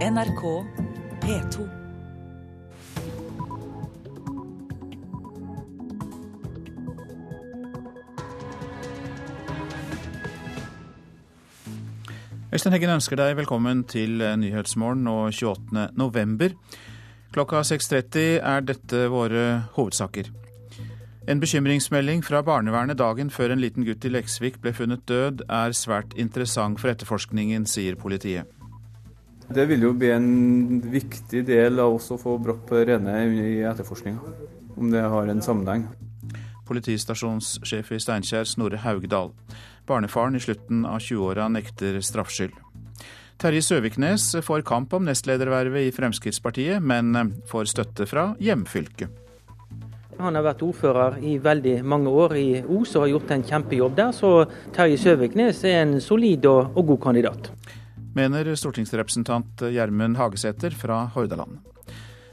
NRK P2. Øystein Heggen ønsker deg velkommen til Nyhetsmorgen nå 28. november. Klokka 6.30 er dette våre hovedsaker. En bekymringsmelding fra barnevernet dagen før en liten gutt i Leksvik ble funnet død, er svært interessant for etterforskningen, sier politiet. Det vil jo bli en viktig del av oss å få brakt på det rene i etterforskninga, om det har en sammenheng. Politistasjonssjef i Steinkjer, Snorre Haugdal. Barnefaren i slutten av 20-åra nekter straffskyld. Terje Søviknes får kamp om nestledervervet i Fremskrittspartiet, men får støtte fra hjemfylket. Han har vært ordfører i veldig mange år i Os og har gjort en kjempejobb der, så Terje Søviknes er en solid og, og god kandidat. Mener stortingsrepresentant Gjermund Hagesæter fra Hordaland.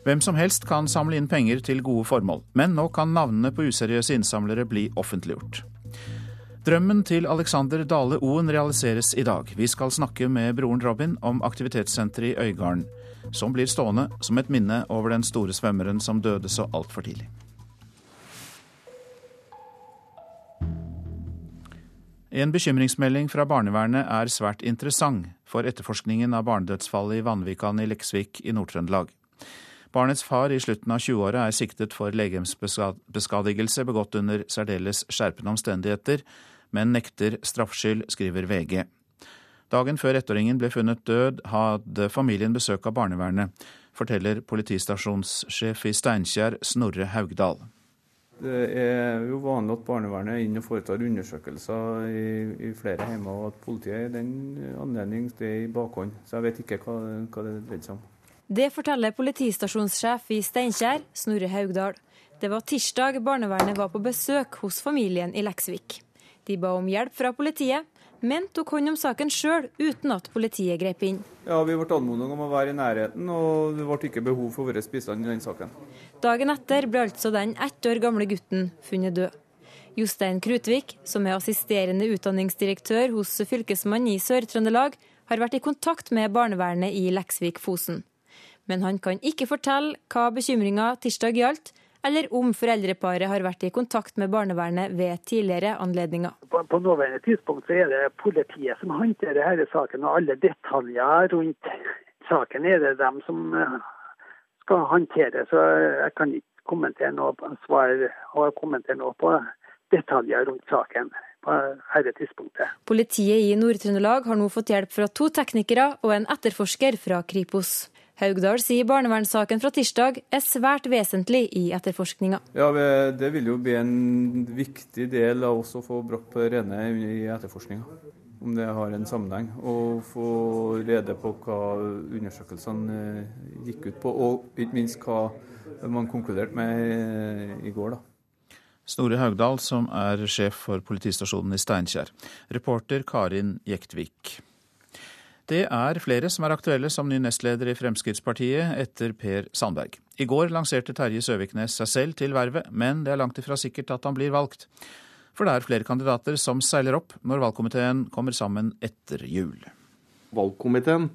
Hvem som helst kan samle inn penger til gode formål, men nå kan navnene på useriøse innsamlere bli offentliggjort. Drømmen til Alexander Dale Oen realiseres i dag. Vi skal snakke med broren Robin om aktivitetssenteret i Øygarden, som blir stående som et minne over den store svømmeren som døde så altfor tidlig. En bekymringsmelding fra barnevernet er svært interessant for etterforskningen av barnedødsfallet i Vanvikan i Leksvik i Nord-Trøndelag. Barnets far i slutten av 20-åra er siktet for legemsbeskadigelse begått under særdeles skjerpende omstendigheter, men nekter straffskyld, skriver VG. Dagen før ettåringen ble funnet død, hadde familien besøk av barnevernet, forteller politistasjonssjef i Steinkjer, Snorre Haugdal. Det er jo vanlig at barnevernet er inne og foretar undersøkelser i, i flere hjemmer, og at politiet i den anledning er i bakhånd. Så jeg vet ikke hva, hva det dreier seg om. Det forteller politistasjonssjef i Steinkjer, Snorre Haugdal. Det var tirsdag barnevernet var på besøk hos familien i Leksvik. De ba om hjelp fra politiet, men tok hånd om saken sjøl, uten at politiet grep inn. Ja, Vi ble anmodet om å være i nærheten, og det ble ikke behov for vår bistand i den saken. Dagen etter ble altså den ett år gamle gutten funnet død. Jostein Krutvik, som er assisterende utdanningsdirektør hos Fylkesmannen i Sør-Trøndelag, har vært i kontakt med barnevernet i Leksvik-Fosen. Men han kan ikke fortelle hva bekymringa tirsdag gjaldt, eller om foreldreparet har vært i kontakt med barnevernet ved tidligere anledninger. På, på nåværende tidspunkt er det politiet som håndterer denne saken, og alle detaljer rundt saken er det dem som skal håndtere. Så jeg kan ikke kommentere noe på svar kommentere noe på detaljer rundt saken. på dette tidspunktet. Politiet i Nord-Trøndelag har nå fått hjelp fra to teknikere og en etterforsker fra Kripos. Haugdal sier barnevernssaken fra tirsdag er svært vesentlig i etterforskninga. Ja, Det vil jo bli en viktig del av oss å få brakt på det rene i etterforskninga. Om det har en sammenheng. Og få rede på hva undersøkelsene gikk ut på, og ikke minst hva man konkluderte med i går. da. Snorre Haugdal, som er sjef for politistasjonen i Steinkjer. Reporter Karin Jektvik. Det er flere som er aktuelle som ny nestleder i Fremskrittspartiet etter Per Sandberg. I går lanserte Terje Søviknes seg selv til vervet, men det er langt ifra sikkert at han blir valgt. For det er flere kandidater som seiler opp når valgkomiteen kommer sammen etter jul. Valgkomiteen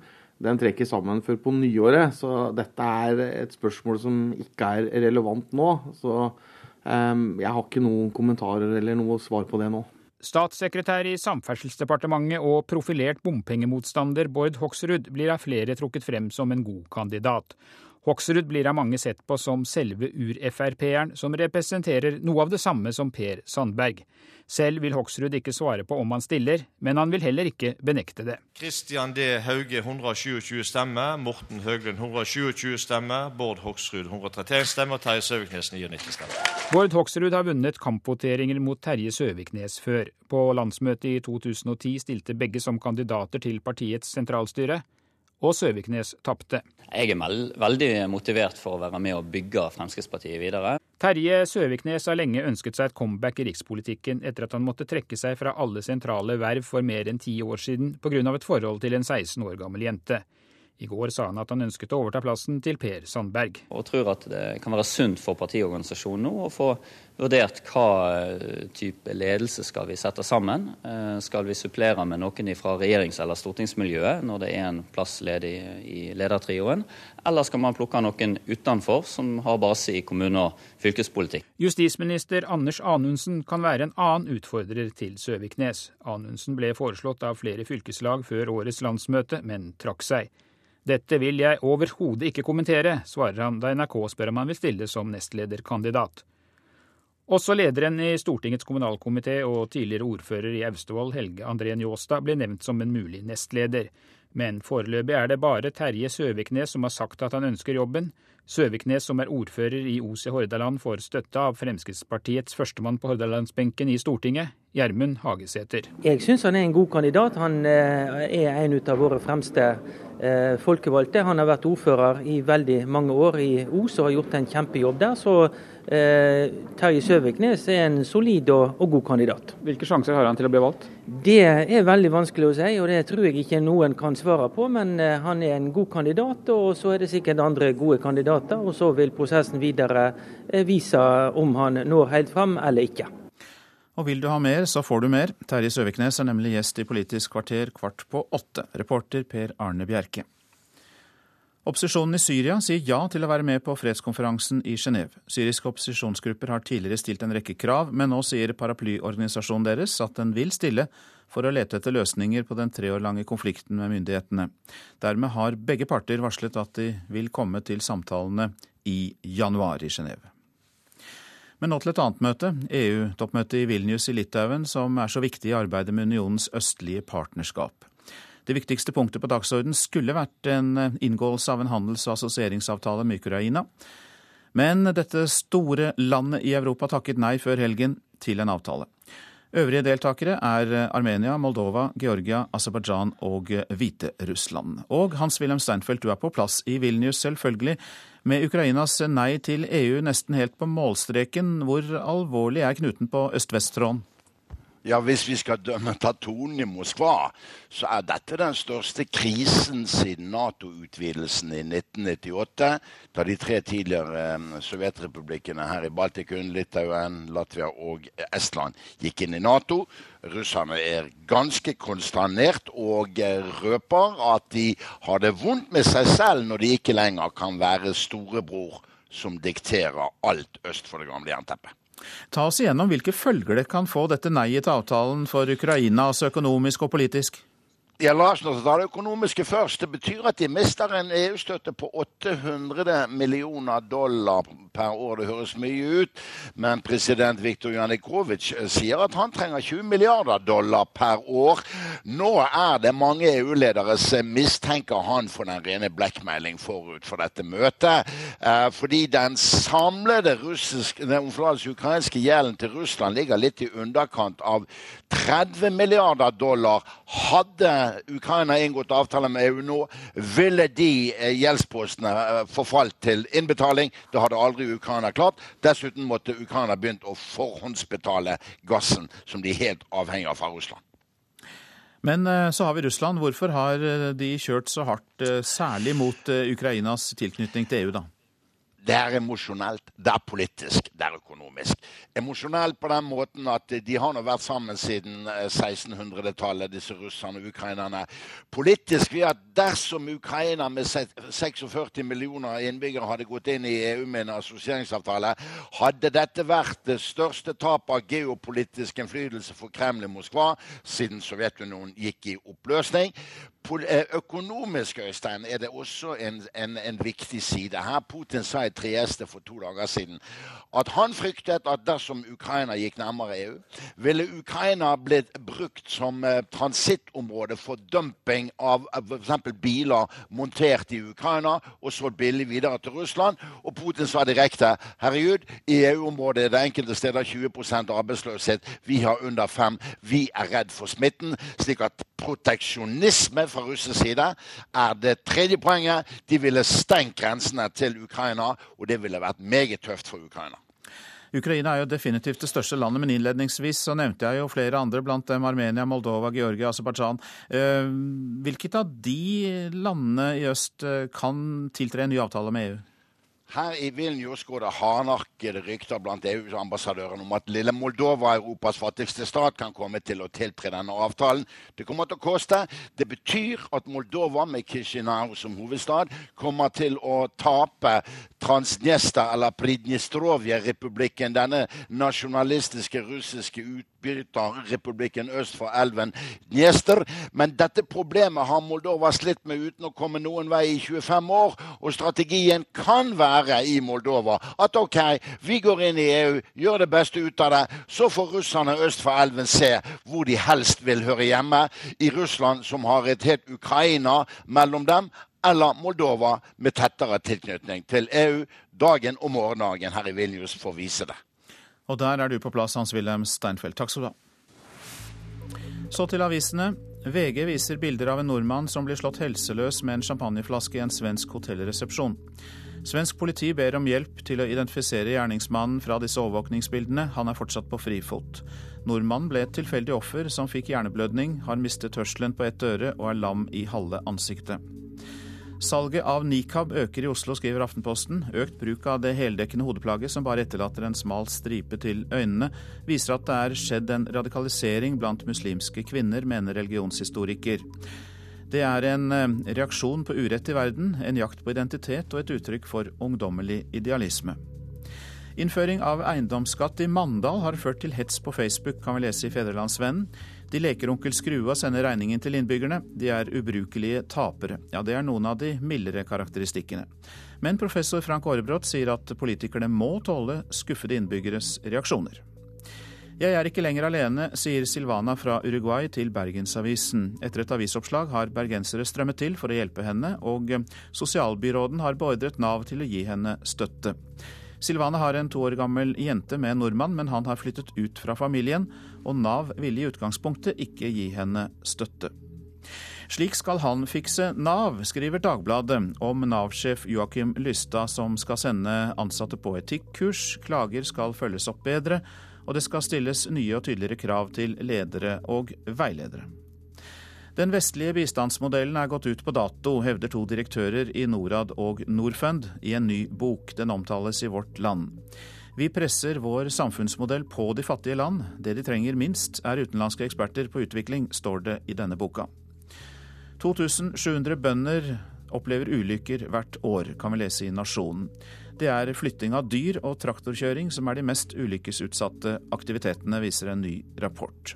den trekker sammen før på nyåret, så dette er et spørsmål som ikke er relevant nå. Så um, jeg har ikke noen kommentarer eller noe svar på det nå. Statssekretær i Samferdselsdepartementet og profilert bompengemotstander Bård Hoksrud blir av flere trukket frem som en god kandidat. Hoksrud blir av mange sett på som selve ur-Frp-eren, som representerer noe av det samme som Per Sandberg. Selv vil Hoksrud ikke svare på om han stiller, men han vil heller ikke benekte det. Kristian D. Hauge 127 stemmer, Morten Høglund 127 stemmer, Bård Hoksrud 131 stemmer og Terje Søviknes 99 stemmer. Bård Hoksrud har vunnet kampvoteringer mot Terje Søviknes før. På landsmøtet i 2010 stilte begge som kandidater til partiets sentralstyre og Søviknes tapte. Jeg er veldig motivert for å være med og bygge Fremskrittspartiet videre. Terje Søviknes har lenge ønsket seg et comeback i rikspolitikken etter at han måtte trekke seg fra alle sentrale verv for mer enn ti år siden pga. et forhold til en 16 år gammel jente. I går sa han at han ønsket å overta plassen til Per Sandberg. Og tror at det kan være sunt for partiorganisasjonen nå å få vurdert hva eh, type ledelse skal vi sette sammen. Eh, skal vi supplere med noen fra regjerings- eller stortingsmiljøet når det er en plass ledig i ledertrioen, eller skal man plukke noen utenfor som har base i kommune- og fylkespolitikk? Justisminister Anders Anundsen kan være en annen utfordrer til Søviknes. Anundsen ble foreslått av flere fylkeslag før årets landsmøte, men trakk seg. Dette vil jeg overhodet ikke kommentere, svarer han da NRK spør om han vil stille som nestlederkandidat. Også lederen i Stortingets kommunalkomité og tidligere ordfører i Austevoll, Helge André Njåstad, ble nevnt som en mulig nestleder. Men foreløpig er det bare Terje Søviknes som har sagt at han ønsker jobben. Søviknes, som er ordfører i i Hordaland, får støtte av Fremskrittspartiets førstemann på hordalandsbenken i Stortinget, Gjermund Hagesæter. Jeg syns han er en god kandidat. Han eh, er en av våre fremste eh, folkevalgte. Han har vært ordfører i veldig mange år i Os og har gjort en kjempejobb der. Så eh, Terje Søviknes er en solid og, og, god kandidat. Hvilke sjanser har han til å bli valgt? Det er veldig vanskelig å si, og det tror jeg ikke noen kan svare på. Men eh, han er en god kandidat, og så er det sikkert andre gode kandidater. Og så vil prosessen videre vise om han når helt fram eller ikke. Og vil du ha mer, så får du mer. Terje Søviknes er nemlig gjest i Politisk kvarter kvart på åtte. Reporter Per Arne Bjerke. Opposisjonen i Syria sier ja til å være med på fredskonferansen i Genéve. Syriske opposisjonsgrupper har tidligere stilt en rekke krav, men nå sier paraplyorganisasjonen deres at den vil stille for å lete etter løsninger på den tre år lange konflikten med myndighetene. Dermed har begge parter varslet at de vil komme til samtalene i januar i Genéve. Men nå til et annet møte, EU-toppmøtet i Vilnius i Litauen, som er så viktig i arbeidet med unionens østlige partnerskap. Det viktigste punktet på dagsordenen skulle vært en inngåelse av en handels- og assosieringsavtale med Ukraina. Men dette store landet i Europa takket nei før helgen til en avtale. Øvrige deltakere er Armenia, Moldova, Georgia, Aserbajdsjan og Hviterussland. Og Hans-Wilhelm Steinfeld, du er på plass i Vilnius, selvfølgelig. Med Ukrainas nei til EU nesten helt på målstreken, hvor alvorlig er knuten på øst-vest-tråden? Ja, Hvis vi skal dømme Tatonen i Moskva, så er dette den største krisen siden Nato-utvidelsen i 1998. Da de tre tidligere um, sovjetrepublikkene her i Baltikum, Litauen, Latvia og Estland gikk inn i Nato. Russerne er ganske konsternert og eh, røper at de har det vondt med seg selv når de ikke lenger kan være storebror som dikterer alt øst for det gamle jernteppet. Ta oss igjennom hvilke følger det kan få dette neiet til avtalen for Ukraina, altså økonomisk og politisk? Ja, la oss nå ta det økonomiske først. Det betyr at de mister en EU-støtte på 800 millioner dollar per år. Det høres mye ut, men president Viktor Janikowitsj sier at han trenger 20 milliarder dollar per år. Nå er det mange EU-ledere som mistenker han for den rene blackmailing forut for dette møtet. Eh, fordi den samlede ukrainske gjelden til Russland ligger litt i underkant av 30 milliarder dollar. Hadde Ukraina inngått avtale med EU nå, ville de eh, gjeldspostene eh, forfalt til innbetaling. Det hadde aldri Ukraina klart. Dessuten måtte Ukraina begynt å forhåndsbetale gassen, som de er helt avhengig av fra Russland. Men eh, så har vi Russland. Hvorfor har de kjørt så hardt, særlig mot Ukrainas tilknytning til EU, da? Det er emosjonelt, det er politisk, det er økonomisk. Emosjonelt på den måten at de har nå vært sammen siden 1600-tallet, eh, disse russerne og ukrainerne. Politisk ved at dersom Ukraina med 46 millioner innbyggere hadde gått inn i EU med en assosieringsavtale, hadde dette vært det største tapet av geopolitisk innflytelse for Kreml i Moskva siden Sovjetunionen gikk i oppløsning. Eh, økonomisk Øystein, er det også en, en, en viktig side. Her Putin sa i Trieste for to dager siden at han fryktet at dersom Ukraina gikk nærmere EU, ville Ukraina blitt brukt som eh, transittområde for dumping av f.eks. biler montert i Ukraina og solgt billig videre til Russland. Og Putin sa direkte herregud, i EU-området er det enkelte steder 20% arbeidsløshet. Vi har under fem. Vi er redd for smitten. slik at proteksjonisme fra russisk side er det tredje poenget. De ville stengt grensene til Ukraina, og det ville vært meget tøft for Ukraina. Ukraina er jo definitivt det største landet, men innledningsvis så nevnte jeg jo flere andre, blant dem Armenia, Moldova, Georgia, Aserbajdsjan. Eh, hvilket av de landene i øst eh, kan tiltre en ny avtale med EU? Her i Vilnius går det hardnakkede rykter blant EU-ambassadørene om at lille Moldova, Europas fattigste stat, kan komme til å tiltre denne avtalen. Det kommer til å koste. Det betyr at Moldova, med Kishinau som hovedstad, kommer til å tape Transnesta eller Pridnistrovje-republikken, denne nasjonalistiske russiske utbytterrepublikken øst for elven Dniester. Men dette problemet har Moldova slitt med uten å komme noen vei i 25 år, og strategien kan være i Moldova. At OK, vi går inn i EU, gjør det beste ut av det. Så får russerne øst for elven se hvor de helst vil høre hjemme. I Russland, som har et helt Ukraina mellom dem, eller Moldova med tettere tilknytning til EU. Dagen og morgendagen her i Vilnius får vise det. Og der er du på plass, Hans-Wilhelm Steinfeld. Takk skal du ha. Så til avisene. VG viser bilder av en nordmann som blir slått helseløs med en champagneflaske i en svensk hotellresepsjon. Svensk politi ber om hjelp til å identifisere gjerningsmannen fra disse overvåkningsbildene. Han er fortsatt på frifot. Nordmannen ble et tilfeldig offer som fikk hjerneblødning, har mistet hørselen på ett øre og er lam i halve ansiktet. Salget av nikab øker i Oslo, skriver Aftenposten. Økt bruk av det heldekkende hodeplagget, som bare etterlater en smal stripe til øynene, viser at det er skjedd en radikalisering blant muslimske kvinner, mener religionshistoriker. Det er en eh, reaksjon på urett i verden, en jakt på identitet og et uttrykk for ungdommelig idealisme. Innføring av eiendomsskatt i Mandal har ført til hets på Facebook, kan vi lese i Fedrelandsvennen. De leker onkel Skrue og sender regningen til innbyggerne. De er ubrukelige tapere. Ja, det er noen av de mildere karakteristikkene. Men professor Frank Aarebrot sier at politikerne må tåle skuffede innbyggeres reaksjoner. Jeg er ikke lenger alene, sier Silvana fra Uruguay til Bergensavisen. Etter et avisoppslag har bergensere strømmet til for å hjelpe henne, og sosialbyråden har beordret Nav til å gi henne støtte. Silvana har en to år gammel jente med en nordmann, men han har flyttet ut fra familien, og Nav ville i utgangspunktet ikke gi henne støtte. Slik skal han fikse Nav, skriver Dagbladet om Nav-sjef Joakim Lystad som skal sende ansatte på etikkurs. Klager skal følges opp bedre og det skal stilles nye og tydeligere krav til ledere og veiledere. Den vestlige bistandsmodellen er gått ut på dato, hevder to direktører i Norad og Norfund i en ny bok. Den omtales i Vårt Land. Vi presser vår samfunnsmodell på de fattige land. Det de trenger minst, er utenlandske eksperter på utvikling, står det i denne boka. 2700 bønder opplever ulykker hvert år, kan vi lese i Nasjonen. Det er flytting av dyr og traktorkjøring som er de mest ulykkesutsatte aktivitetene, viser en ny rapport.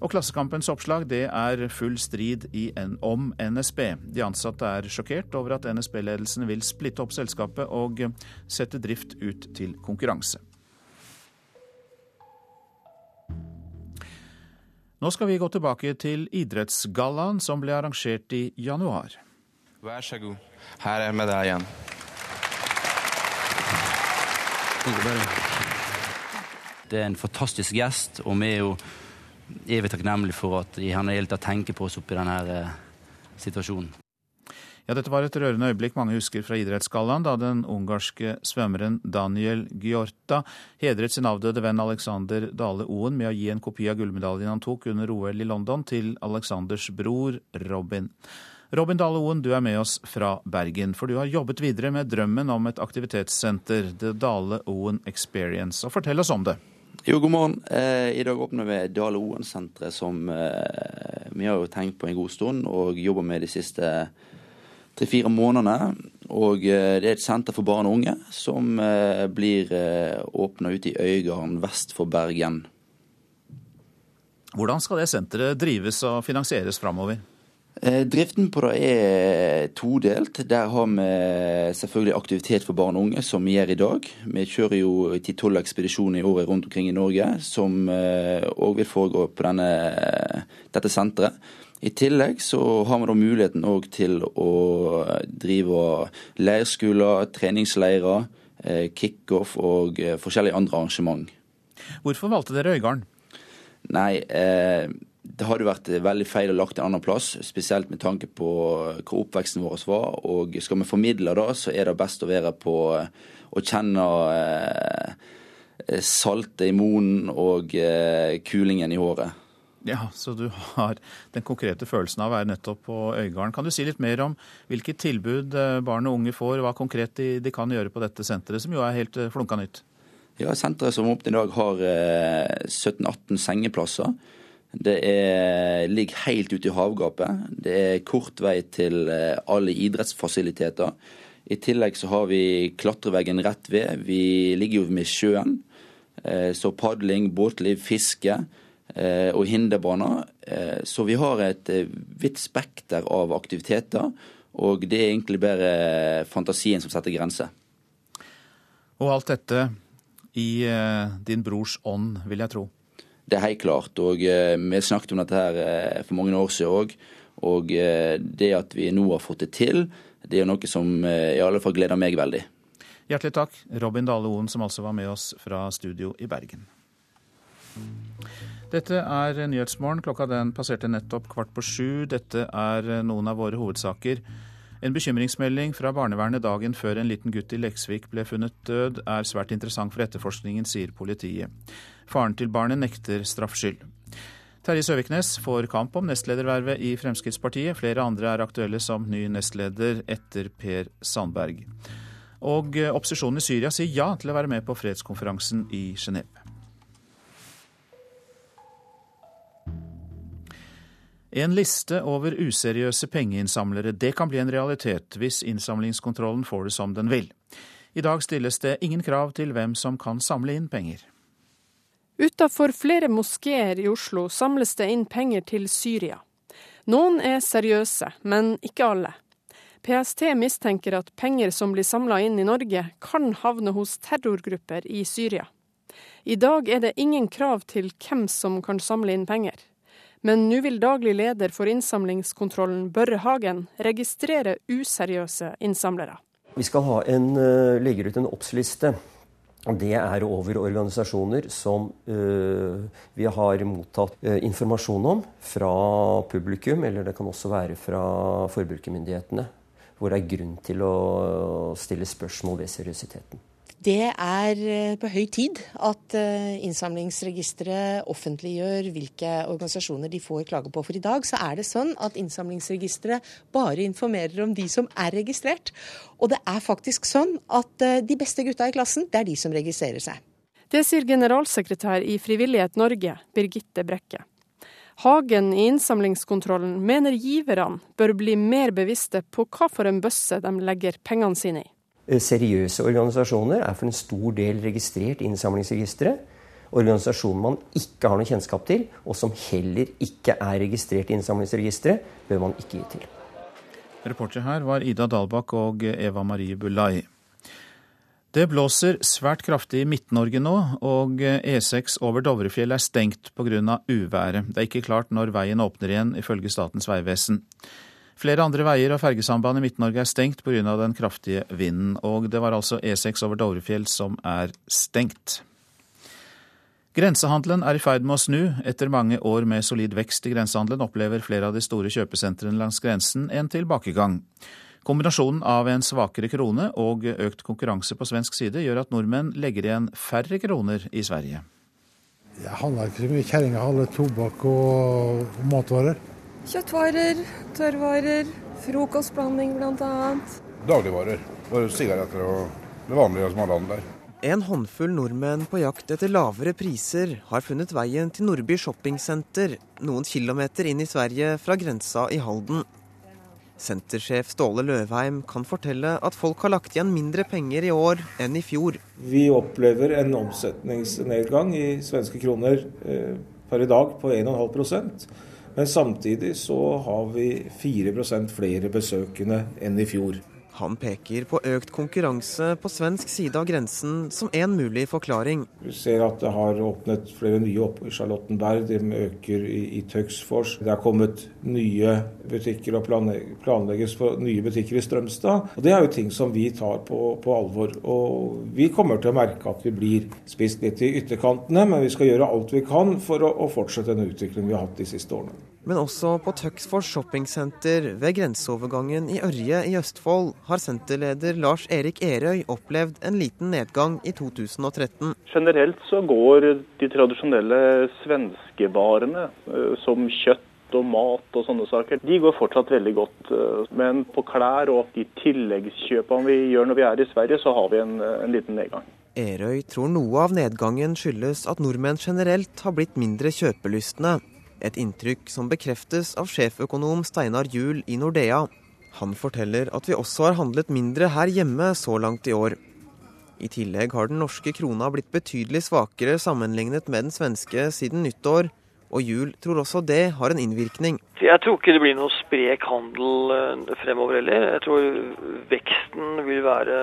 Og Klassekampens oppslag det er full strid en, om NSB. De ansatte er sjokkert over at NSB-ledelsen vil splitte opp selskapet og sette drift ut til konkurranse. Nå skal vi gå tilbake til idrettsgallaen som ble arrangert i januar. Vær så god, her er medaljen. Det er en fantastisk gjest, og vi er jo evig takknemlig for at han har tenker på oss oppi denne eh, situasjonen. Ja, dette var et rørende øyeblikk mange husker fra Idrettsgallaen, da den ungarske svømmeren Daniel Gjorta hedret sin avdøde venn Alexander Dale Oen med å gi en kopi av gullmedaljen han tok under OL i London, til Alexanders bror Robin. Robin Dale Oen, du er med oss fra Bergen, for du har jobbet videre med drømmen om et aktivitetssenter, The Dale Oen Experience. Og fortell oss om det. Jo, god morgen. Eh, I dag åpner vi Dale Oen-senteret, som eh, vi har jo tenkt på en god stund og jobber med de siste tre-fire månedene. Og eh, det er et senter for barn og unge som eh, blir eh, åpna ute i Øygarden vest for Bergen. Hvordan skal det senteret drives og finansieres framover? Eh, driften på det er todelt. Der har vi selvfølgelig aktivitet for barn og unge, som vi gjør i dag. Vi kjører jo ti-tolv ekspedisjoner i året rundt omkring i Norge, som òg eh, vil foregå på denne, dette senteret. I tillegg så har vi da muligheten òg til å drive leirskoler, treningsleirer, eh, kickoff og forskjellige andre arrangement. Hvorfor valgte dere Øygarden? Nei, eh, det hadde vært veldig feil å lagt en annen plass, spesielt med tanke på hvor oppveksten vår var. Og skal vi formidle det, så er det best å være på å kjenne eh, saltet i munnen og kulingen i håret. Ja, Så du har den konkrete følelsen av å være nettopp på Øygarden. Kan du si litt mer om hvilket tilbud barn og unge får, hva konkret de, de kan gjøre på dette senteret, som jo er helt flunka nytt? Ja, Senteret som åpner i dag har 17-18 sengeplasser. Det er, ligger helt ute i havgapet. Det er kort vei til eh, alle idrettsfasiliteter. I tillegg så har vi klatreveggen rett ved. Vi ligger jo med sjøen. Eh, så padling, båtliv, fiske eh, og hinderbaner. Så vi har et vidt spekter av aktiviteter. Og det er egentlig bare fantasien som setter grenser. Og alt dette i din brors ånd, vil jeg tro? Det er helt klart. og eh, Vi snakket om dette her eh, for mange år siden òg. Og eh, det at vi nå har fått det til, det er noe som i alle fall gleder meg veldig. Hjertelig takk, Robin Dale Oen, som altså var med oss fra studio i Bergen. Dette er Nyhetsmorgen. Klokka den passerte nettopp kvart på sju. Dette er noen av våre hovedsaker. En bekymringsmelding fra barnevernet dagen før en liten gutt i Leksvik ble funnet død, er svært interessant for etterforskningen, sier politiet. Faren til barnet nekter straffskyld. Terje Søviknes får kamp om nestledervervet i Fremskrittspartiet. Flere andre er aktuelle som ny nestleder etter Per Sandberg. Og opposisjonen i Syria sier ja til å være med på fredskonferansen i Genéve. En liste over useriøse pengeinnsamlere. Det kan bli en realitet hvis innsamlingskontrollen får det som den vil. I dag stilles det ingen krav til hvem som kan samle inn penger. Utafor flere moskeer i Oslo samles det inn penger til Syria. Noen er seriøse, men ikke alle. PST mistenker at penger som blir samla inn i Norge, kan havne hos terrorgrupper i Syria. I dag er det ingen krav til hvem som kan samle inn penger. Men nå vil daglig leder for innsamlingskontrollen, Børre Hagen, registrere useriøse innsamlere. Vi skal ha en, uh, legger ut en oppsliste. Det er over organisasjoner som uh, vi har mottatt uh, informasjon om fra publikum, eller det kan også være fra forbrukermyndighetene, hvor det er grunn til å stille spørsmål ved seriøsiteten. Det er eh, på høy tid at eh, innsamlingsregisteret offentliggjør hvilke organisasjoner de får klage på. For i dag så er det sånn at innsamlingsregisteret bare informerer om de som er registrert. Og det er faktisk sånn at eh, de beste gutta i klassen, det er de som registrerer seg. Det sier generalsekretær i Frivillighet Norge, Birgitte Brekke. Hagen i innsamlingskontrollen mener giverne bør bli mer bevisste på hva for en bøsse de legger pengene sine i. Eh, seriøse organisasjoner er for en stor del registrert i innsamlingsregisteret. Organisasjoner man ikke har noe kjennskap til, og som heller ikke er registrert i innsamlingsregisteret, bør man ikke gi til. Reporter her var Ida Dalbakk og Eva Marie Bulai. Det blåser svært kraftig i Midt-Norge nå, og E6 over Dovrefjell er stengt pga. uværet. Det er ikke klart når veien åpner igjen, ifølge Statens vegvesen. Flere andre veier og fergesamband i Midt-Norge er stengt pga. den kraftige vinden, og det var altså E6 over Dovrefjell som er stengt. Grensehandelen er i ferd med å snu. Etter mange år med solid vekst i grensehandelen opplever flere av de store kjøpesentrene langs grensen en tilbakegang. Kombinasjonen av en svakere krone og økt konkurranse på svensk side gjør at nordmenn legger igjen færre kroner i Sverige. Jeg handler ikke så mye. Kjerringa handler tobakk og matvarer. Kjøttvarer, tørrvarer, frokostblanding bl.a. Dagligvarer. Bare sigaretter og det vanlige som alle andre. En håndfull nordmenn på jakt etter lavere priser har funnet veien til Nordby shoppingsenter, noen kilometer inn i Sverige fra grensa i Halden. Sentersjef Ståle Løvheim kan fortelle at folk har lagt igjen mindre penger i år enn i fjor. Vi opplever en omsetningsnedgang i svenske kroner eh, per i dag på 1,5 men samtidig så har vi 4% flere besøkende enn i fjor. Han peker på økt konkurranse på svensk side av grensen som en mulig forklaring. Vi ser at det har åpnet flere nye opp i Charlottenberg, de øker i, i Tøksfors. Det har kommet nye butikker og planlegges for nye butikker i Strømstad. Og Det er jo ting som vi tar på, på alvor. Og vi kommer til å merke at vi blir spist litt i ytterkantene, men vi skal gjøre alt vi kan for å, å fortsette den utviklingen vi har hatt de siste årene. Men også på Tøksfors shoppingsenter ved grenseovergangen i Ørje i Østfold har senterleder Lars Erik Erøy opplevd en liten nedgang i 2013. Generelt så går de tradisjonelle svenskevarene, eh, som kjøtt og mat og sånne saker, de går fortsatt veldig godt. Eh, men på klær og de tilleggskjøpene vi gjør når vi er i Sverige, så har vi en, en liten nedgang. Erøy tror noe av nedgangen skyldes at nordmenn generelt har blitt mindre kjøpelystne. Et inntrykk som bekreftes av sjeføkonom Steinar Juel i Nordea. Han forteller at vi også har handlet mindre her hjemme så langt i år. I tillegg har den norske krona blitt betydelig svakere sammenlignet med den svenske siden nyttår, og Juel tror også det har en innvirkning. Jeg tror ikke det blir noe sprek handel eh, fremover heller. Jeg tror veksten vil være,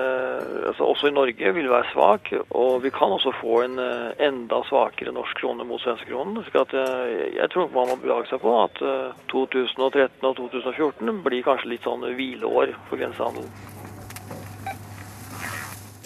altså også i Norge, vil være svak. Og vi kan også få en eh, enda svakere norsk krone mot svenskekronen. Eh, jeg tror man må belage seg på at 2013 og 2014 blir kanskje litt sånn hvileår for grensehandelen.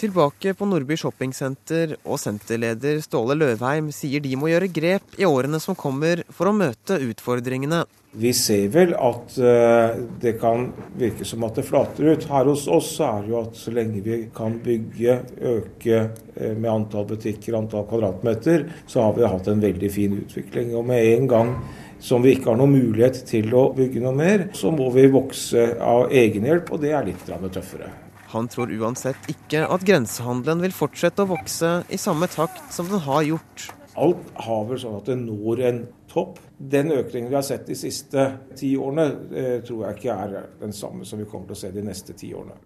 Tilbake på Nordby shoppingsenter, og senterleder Ståle Løvheim sier de må gjøre grep i årene som kommer for å møte utfordringene. Vi ser vel at uh, det kan virke som at det flater ut. Her hos oss er det jo at så lenge vi kan bygge, øke uh, med antall butikker, antall kvadratmeter, så har vi hatt en veldig fin utvikling. Og med en gang som vi ikke har noen mulighet til å bygge noe mer, så må vi vokse av egenhjelp, og det er litt tøffere. Han tror uansett ikke at grensehandelen vil fortsette å vokse i samme takt som den har gjort. Alt har vel sånn at det når en topp. Den økningen vi har sett de siste ti årene, eh, tror jeg ikke er den samme som vi kommer til å se de neste ti årene.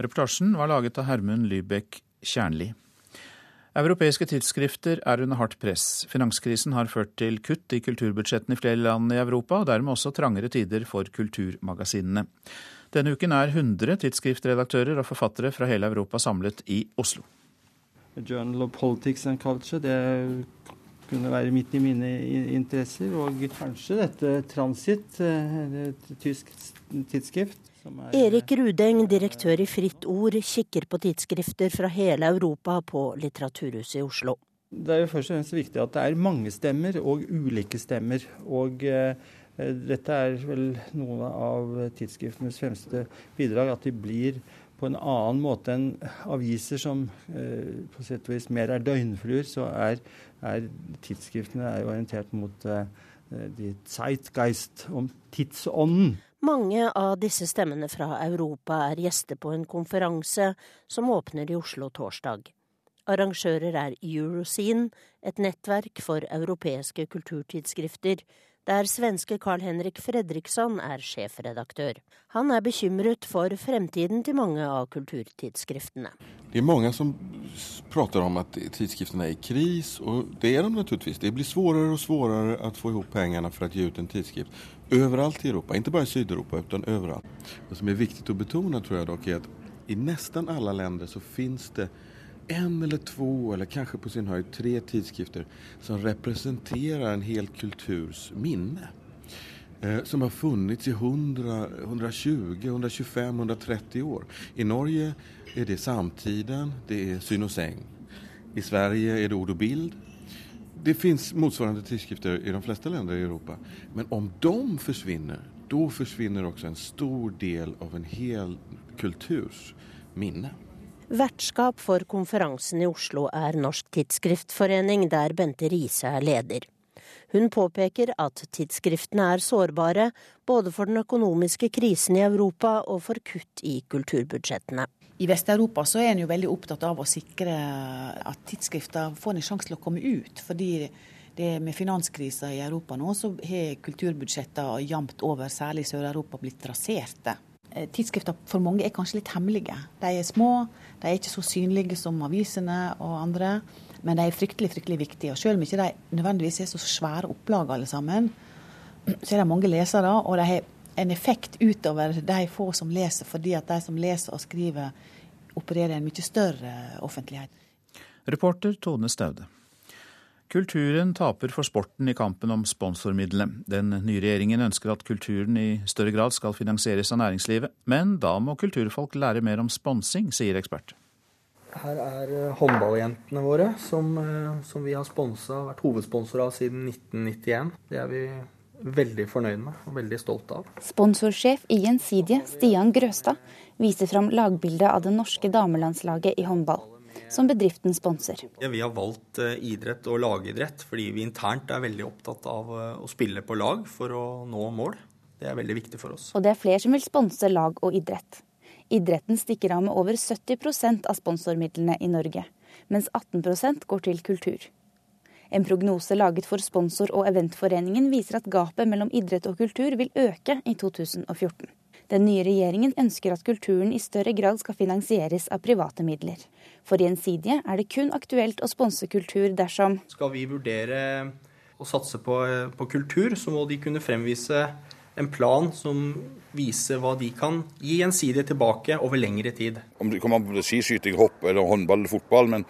Reportasjen var laget av Hermund Lybekk Kjernli. Europeiske tidsskrifter er under hardt press. Finanskrisen har ført til kutt i kulturbudsjettene i flere land i Europa, og dermed også trangere tider for kulturmagasinene. Denne uken er 100 tidsskriftredaktører og forfattere fra hele Europa samlet i Oslo. Journal of Politics and Culture, det kunne være midt i mine interesser. Og kanskje dette Transit, eh, et tysk tidsskrift. Erik Rudeng, direktør i Fritt Ord, kikker på tidsskrifter fra hele Europa på Litteraturhuset i Oslo. Det er jo først og fremst viktig at det er mange stemmer og ulike stemmer. Og eh, Eh, dette er vel noen av tidsskriftenes fremste bidrag, at de blir på en annen måte enn aviser som eh, på sett og vis mer er døgnfluer, så er, er tidsskriftene er orientert mot eh, de Zeitgeist, om tidsånden. Mange av disse stemmene fra Europa er gjester på en konferanse som åpner i Oslo torsdag. Arrangører er Euroscene, et nettverk for europeiske kulturtidsskrifter, der svenske Carl-Henrik Fredriksson er sjefredaktør. Han er bekymret for fremtiden til mange av kulturtidsskriftene. Det er mange som prater om at tidsskriftene er i kris, og det er de naturligvis. Det blir vanskeligere og vanskeligere å få ihop pengene for å gi ut en tidsskrift. Overalt i Europa, ikke bare i Syd-Europa, men overalt. Det som er viktig å betone, tror jeg dock, er at i nesten alle land så finnes det en eller två eller kanske på sin höjd tre tidskrifter som representerar en hel kulturs minne. Eh, som har funnits i 100, 120, 125, 130 år. I Norge är det Samtiden, det är Syn och Säng. I Sverige är det Ord och Bild. Det finns motsvarande tidskrifter i de flesta länder i Europa. Men om de försvinner, då försvinner också en stor del av en hel kulturs minne. Vertskap for konferansen i Oslo er Norsk Tidsskriftforening, der Bente Riise er leder. Hun påpeker at tidsskriftene er sårbare, både for den økonomiske krisen i Europa og for kutt i kulturbudsjettene. I Vest-Europa så er en jo veldig opptatt av å sikre at tidsskrifter får en sjanse til å komme ut. fordi med finanskrisa i Europa nå, så har kulturbudsjettene jevnt over, særlig i Sør-Europa, blitt raserte. Eh, tidsskrifter for mange er kanskje litt hemmelige. De er små, de er ikke så synlige som avisene og andre. Men de er fryktelig fryktelig viktige. Og Selv om ikke de nødvendigvis er så svære opplag alle sammen, så er det mange lesere, og de har en effekt utover de få som leser, fordi at de som leser og skriver, opererer i en mye større offentlighet. Reporter Tone Staude. Kulturen taper for sporten i kampen om sponsormidlene. Den nye regjeringen ønsker at kulturen i større grad skal finansieres av næringslivet, men da må kulturfolk lære mer om sponsing, sier ekspert. Her er eh, håndballjentene våre, som, eh, som vi har sponset, vært hovedsponsor av siden 1991. Det er vi veldig fornøyd med og veldig stolt av. Sponsorsjef i Gjensidige, Stian Grøstad, viser fram lagbildet av det norske damelandslaget i håndball, som bedriften sponser. Ja, vi har valgt eh, idrett og lagidrett fordi vi internt er veldig opptatt av eh, å spille på lag for å nå mål. Det er veldig viktig for oss. Og det er flere som vil sponse lag og idrett. Idretten stikker av med over 70% av sponsormidlene i Norge, mens 18% går til kultur. En prognose laget for sponsor- og eventforeningen viser at gapet mellom idrett og kultur vil øke i 2014. Den nye regjeringen ønsker at kulturen i større grad skal finansieres av private midler. For Gjensidige er det kun aktuelt å sponse kultur dersom Skal vi vurdere å satse på, på kultur, så må de kunne fremvise en plan som viser hva de kan gi Gjensidige tilbake over lengre tid. Om det kommer an på skiskyting, hopp eller håndball eller fotball, men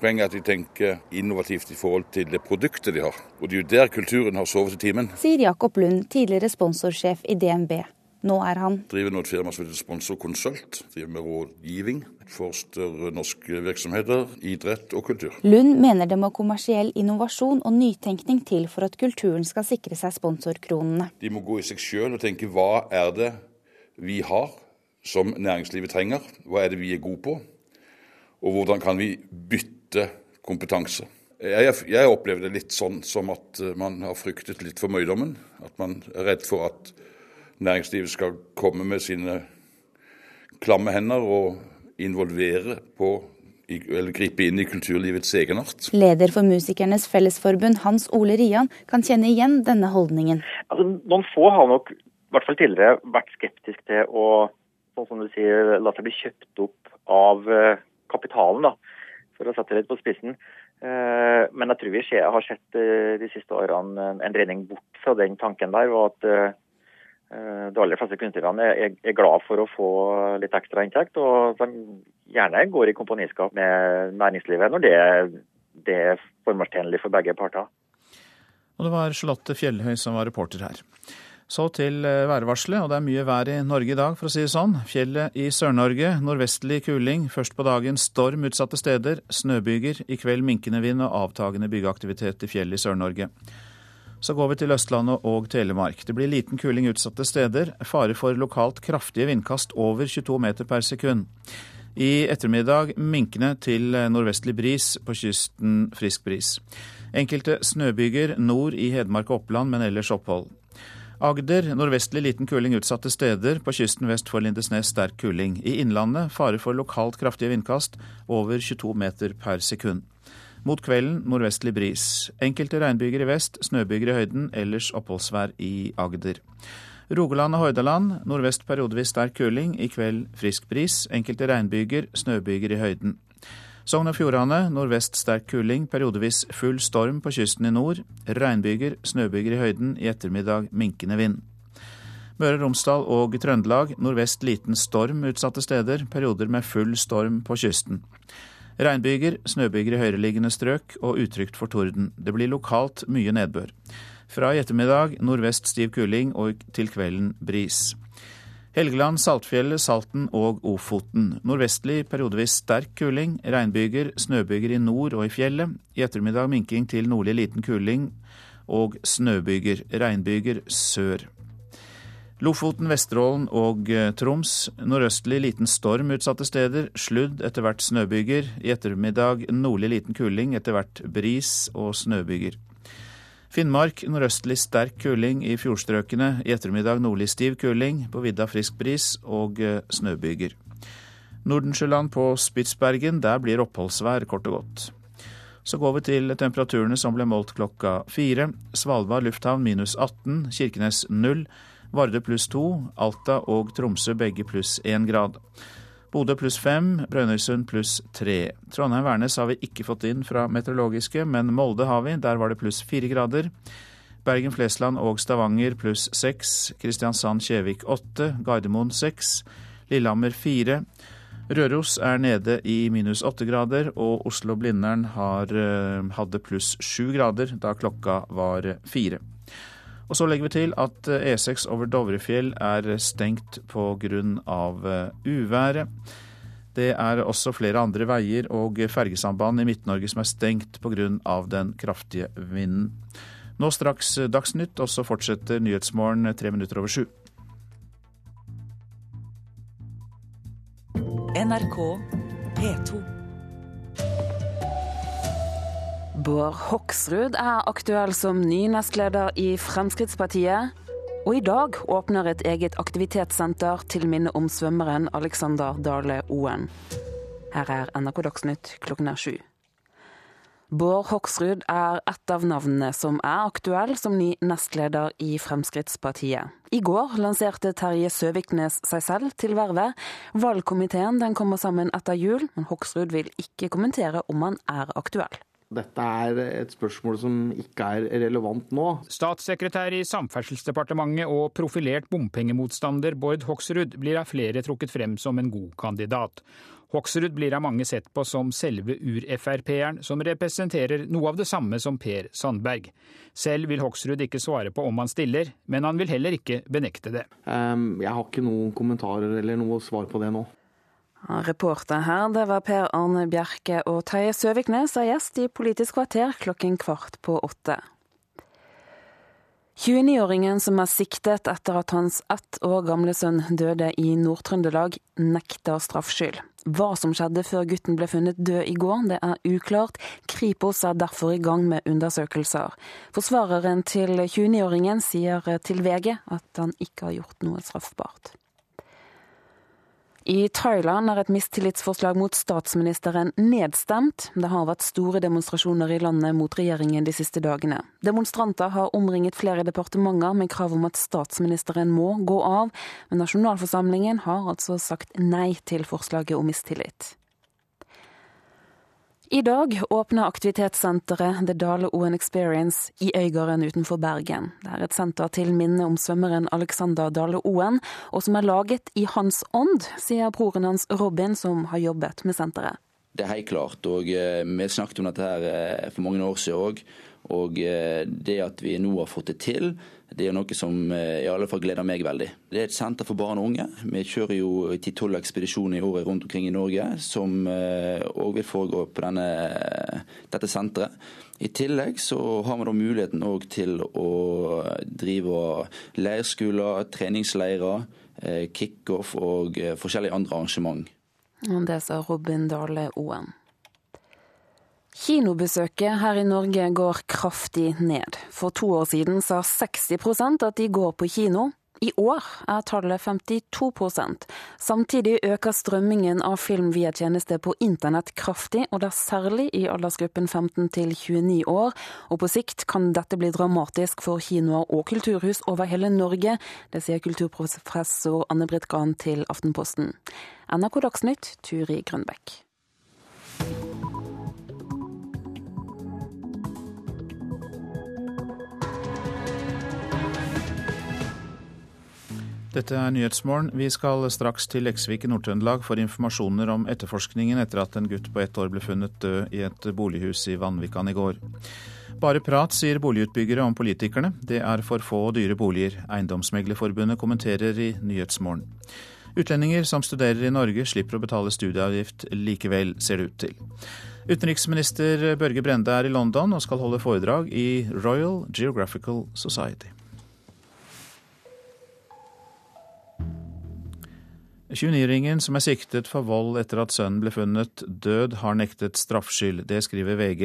poenget er at de tenker innovativt i forhold til det produktet de har. Og det er jo der kulturen har sovet i timen. Sier Jakob Lund, tidligere sponsorsjef i DNB. Nå er han Driver nå et firma som heter Sponsorkonsult. Driver med rådgivning for større norske virksomheter, idrett og kultur. Lund mener det må kommersiell innovasjon og nytenkning til for at kulturen skal sikre seg sponsorkronene. De må gå i seg sjøl og tenke hva er det vi har som næringslivet trenger? Hva er det vi er gode på? Og hvordan kan vi bytte kompetanse? Jeg, jeg opplever det litt sånn som at man har fryktet litt for møydommen. At man er redd for at næringslivet skal komme med sine klamme hender og involvere på eller gripe inn i kulturlivets egenart. Leder for Musikernes Fellesforbund, Hans Ole Rian, kan kjenne igjen denne holdningen. Altså, noen få har nok, i hvert fall tidligere, vært skeptisk til å sånn som du sier, la seg bli kjøpt opp av eh, kapitalen, da, for å sette det litt på spissen. Eh, men jeg tror vi har sett eh, de siste årene en dreining bort fra den tanken der. og at de aller fleste kunstnerne er, er, glad for å få litt ekstra inntekt, og de gjerne går i komponiskap med næringslivet når det, det er formålstjenlig for begge parter. Og det var Charlotte Fjellhøy som var reporter her. Så til værvarselet, og det er mye vær i Norge i dag, for å si det sånn. Fjellet i Sør-Norge, nordvestlig kuling, først på dagen storm utsatte steder, snøbyger, i kveld minkende vind og avtagende byggeaktivitet i fjellet i Sør-Norge. Så går vi til Østlandet og Telemark. Det blir liten kuling utsatte steder. Fare for lokalt kraftige vindkast over 22 meter per sekund. I ettermiddag minkende til nordvestlig bris, på kysten frisk bris. Enkelte snøbyger nord i Hedmark og Oppland, men ellers opphold. Agder nordvestlig liten kuling utsatte steder, på kysten vest for Lindesnes sterk kuling. I Innlandet fare for lokalt kraftige vindkast over 22 meter per sekund. Mot kvelden nordvestlig bris. Enkelte regnbyger i vest, snøbyger i høyden, ellers oppholdsvær i Agder. Rogaland og Hordaland nordvest periodevis sterk kuling, i kveld frisk bris. Enkelte regnbyger, snøbyger i høyden. Sogn og Fjordane nordvest sterk kuling, periodevis full storm på kysten i nord. Regnbyger, snøbyger i høyden, i ettermiddag minkende vind. Møre og Romsdal og Trøndelag nordvest liten storm utsatte steder, perioder med full storm på kysten. Regnbyger, snøbyger i høyereliggende strøk og utrygt for torden. Det blir lokalt mye nedbør. Fra i ettermiddag nordvest stiv kuling og til kvelden bris. Helgeland, Saltfjellet, Salten og Ofoten. Nordvestlig periodevis sterk kuling. Regnbyger, snøbyger i nord og i fjellet. I ettermiddag minking til nordlig liten kuling og snøbyger. Regnbyger sør. Lofoten, Vesterålen og Troms. Nordøstlig liten storm utsatte steder. Sludd, etter hvert snøbyger. I ettermiddag nordlig liten kuling, etter hvert bris og snøbyger. Finnmark nordøstlig sterk kuling i fjordstrøkene. I ettermiddag nordlig stiv kuling. På vidda frisk bris og snøbyger. Nordensjøland på Spitsbergen, der blir oppholdsvær, kort og godt. Så går vi til temperaturene som ble målt klokka fire. Svalbard lufthavn minus 18, Kirkenes null. Vardø pluss to, Alta og Tromsø begge pluss én grad. Bodø pluss fem, Brønnøysund pluss tre. Trondheim-Værnes har vi ikke fått inn fra meteorologiske, men Molde har vi, der var det pluss fire grader. Bergen-Flesland og Stavanger pluss seks, Kristiansand-Kjevik åtte, Gardermoen seks, Lillehammer fire. Røros er nede i minus åtte grader, og Oslo-Blindern hadde pluss sju grader da klokka var fire. Og så legger vi til at E6 over Dovrefjell er stengt pga. uværet. Det er også flere andre veier og fergesamband i Midt-Norge som er stengt pga. den kraftige vinden. Nå straks Dagsnytt, og så fortsetter Nyhetsmorgen tre minutter over sju. NRK P2. Bård Hoksrud er aktuell som ny nestleder i Fremskrittspartiet. Og i dag åpner et eget aktivitetssenter til minne om svømmeren Alexander Dale Oen. Her er NRK Dagsnytt klokken er sju. Bård Hoksrud er et av navnene som er aktuell som ny nestleder i Fremskrittspartiet. I går lanserte Terje Søviknes seg selv til vervet. Valgkomiteen den kommer sammen etter jul, men Hoksrud vil ikke kommentere om han er aktuell. Dette er et spørsmål som ikke er relevant nå. Statssekretær i Samferdselsdepartementet og profilert bompengemotstander Bård Hoksrud blir av flere trukket frem som en god kandidat. Hoksrud blir av mange sett på som selve ur-Frp-eren, som representerer noe av det samme som Per Sandberg. Selv vil Hoksrud ikke svare på om han stiller, men han vil heller ikke benekte det. Um, jeg har ikke noen kommentarer eller noe svar på det nå. Reporter her, det var Per Arne Bjerke og Terje Søviknes er gjest i Politisk kvarter klokken kvart på åtte. 29-åringen som er siktet etter at hans ett år gamle sønn døde i Nord-Trøndelag, nekter straffskyld. Hva som skjedde før gutten ble funnet død i går, det er uklart. Kripos er derfor i gang med undersøkelser. Forsvareren til 29-åringen sier til VG at han ikke har gjort noe straffbart. I Thailand er et mistillitsforslag mot statsministeren nedstemt. Det har vært store demonstrasjoner i landet mot regjeringen de siste dagene. Demonstranter har omringet flere departementer med krav om at statsministeren må gå av, men nasjonalforsamlingen har altså sagt nei til forslaget om mistillit. I dag åpner aktivitetssenteret The Dale Oen Experience i Øygarden utenfor Bergen. Det er et senter til minne om svømmeren Alexander Dale Oen, og som er laget i hans ånd, sier broren hans Robin, som har jobbet med senteret. Det er helt klart, og eh, vi snakket om dette her eh, for mange år siden òg. Og eh, det at vi nå har fått det til, det er noe som i alle fall gleder meg veldig. Det er et senter for barn og unge. Vi kjører jo ti-tolv ekspedisjoner i året rundt omkring i Norge, som òg vil foregå på denne, dette senteret. I tillegg så har vi da muligheten òg til å drive leirskoler, treningsleirer, kickoff og forskjellige andre arrangement. Det sa Robin Dale Oen. Kinobesøket her i Norge går kraftig ned. For to år siden sa 60% at de går på kino. I år er tallet 52 Samtidig øker strømmingen av film via tjeneste på internett kraftig, og det er særlig i aldersgruppen 15 til 29 år. Og på sikt kan dette bli dramatisk for kinoer og kulturhus over hele Norge. Det sier kulturprofessor Anne-Britt Gran til Aftenposten. NRK Dagsnytt, Turi Grønbekk. Dette er Nyhetsmorgen. Vi skal straks til Leksvik i Nord-Trøndelag for informasjoner om etterforskningen etter at en gutt på ett år ble funnet død i et bolighus i Vanvikan i går. Bare prat, sier boligutbyggere om politikerne. Det er for få og dyre boliger. Eiendomsmeglerforbundet kommenterer i Nyhetsmorgen. Utlendinger som studerer i Norge slipper å betale studieavgift likevel, ser det ut til. Utenriksminister Børge Brende er i London og skal holde foredrag i Royal Geographical Society. 29-ringen som er siktet for vold etter at sønnen ble funnet død, har nektet straffskyld. Det skriver VG.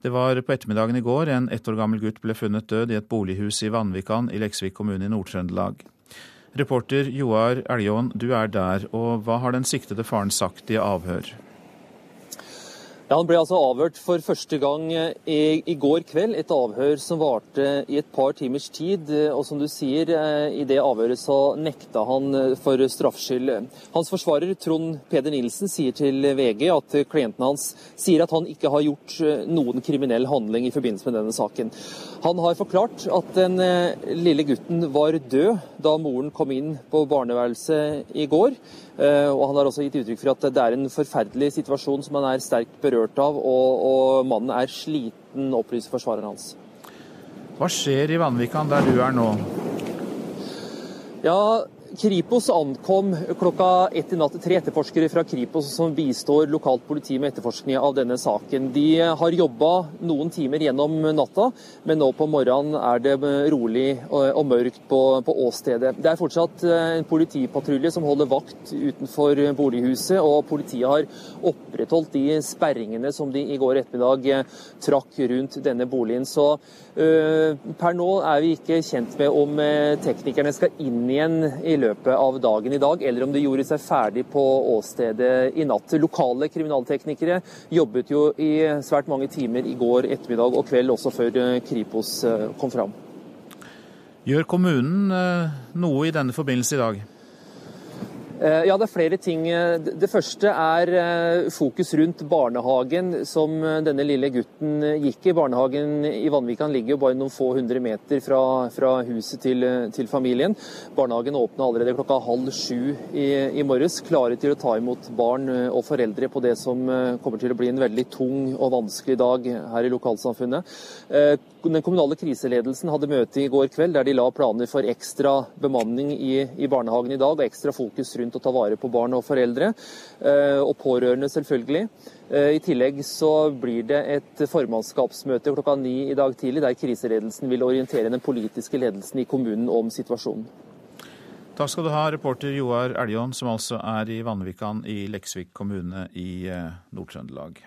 Det var på ettermiddagen i går en ett år gammel gutt ble funnet død i et bolighus i Vanvikan i Leksvik kommune i Nord-Trøndelag. Reporter Joar Eljåen, du er der, og hva har den siktede faren sagt i avhør? Ja, Han ble altså avhørt for første gang eh, i, i, går kveld. Et avhør som varte i et par timers tid. Og som du sier, eh, i det avhøret så nekta han eh, for straffskyld. Hans forsvarer Trond Peder Nilsen sier til VG at klienten hans sier at han ikke har gjort noen kriminell handling i forbindelse med denne saken. Han har forklart at den lille gutten var død da moren kom inn på barneværelset i går. Eh, og Han har også gitt uttrykk for at det er en forferdelig situasjon som han er sterkt berørt av, og, og mannen er sliten, opplyser forsvareren hans. Hva skjer i Vanvikan, der du er nå? Ja, Kripos ankom klokka ett i natt. Tre etterforskere fra Kripos som bistår lokalt politi med etterforskning av denne saken. De har jobba noen timer gjennom natta, men nå på morgenen er det rolig og mørkt på, på åstedet. Det er fortsatt en politipatrulje som holder vakt utenfor bolighuset, og politiet har opprettholdt de sperringene som de i går ettermiddag trakk rundt denne boligen. Så per nå er vi ikke kjent med om teknikerne skal inn igjen i løpet av dagen i dag, eller om de gjorde seg ferdig på åstedet i natt. Lokale kriminalteknikere jobbet jo i svært mange timer i går ettermiddag og kveld, også før eh, Kripos eh, kom fram. Gjør kommunen eh, noe i denne forbindelse i dag? Eh, ja, det er flere ting. Det første er eh, fokus rundt barnehagen som eh, denne lille gutten gikk i. Barnehagen i Vanvikan ligger jo bare noen få hundre meter fra, fra huset til, til, familien. Barnehagen åpna allerede klokka halv sju i, i, morges, klare til å ta imot barn og foreldre på det som kommer til å bli en veldig tung og vanskelig dag her i lokalsamfunnet. Den kommunale kriseledelsen hadde møte i går kveld der de la planer for ekstra bemanning i, i barnehagen i dag, og ekstra fokus rundt å ta vare på barn og foreldre, eh, og pårørende selvfølgelig. Eh, I tillegg så blir det et formannskapsmøte klokka ni i dag tidlig, der kriseledelsen vil orientere den politiske ledelsen i kommunen om situasjonen. Takk skal du ha, reporter Joar Eljon, som altså er i Vanvikan i Leksvik kommune i eh, Nord-Trøndelag.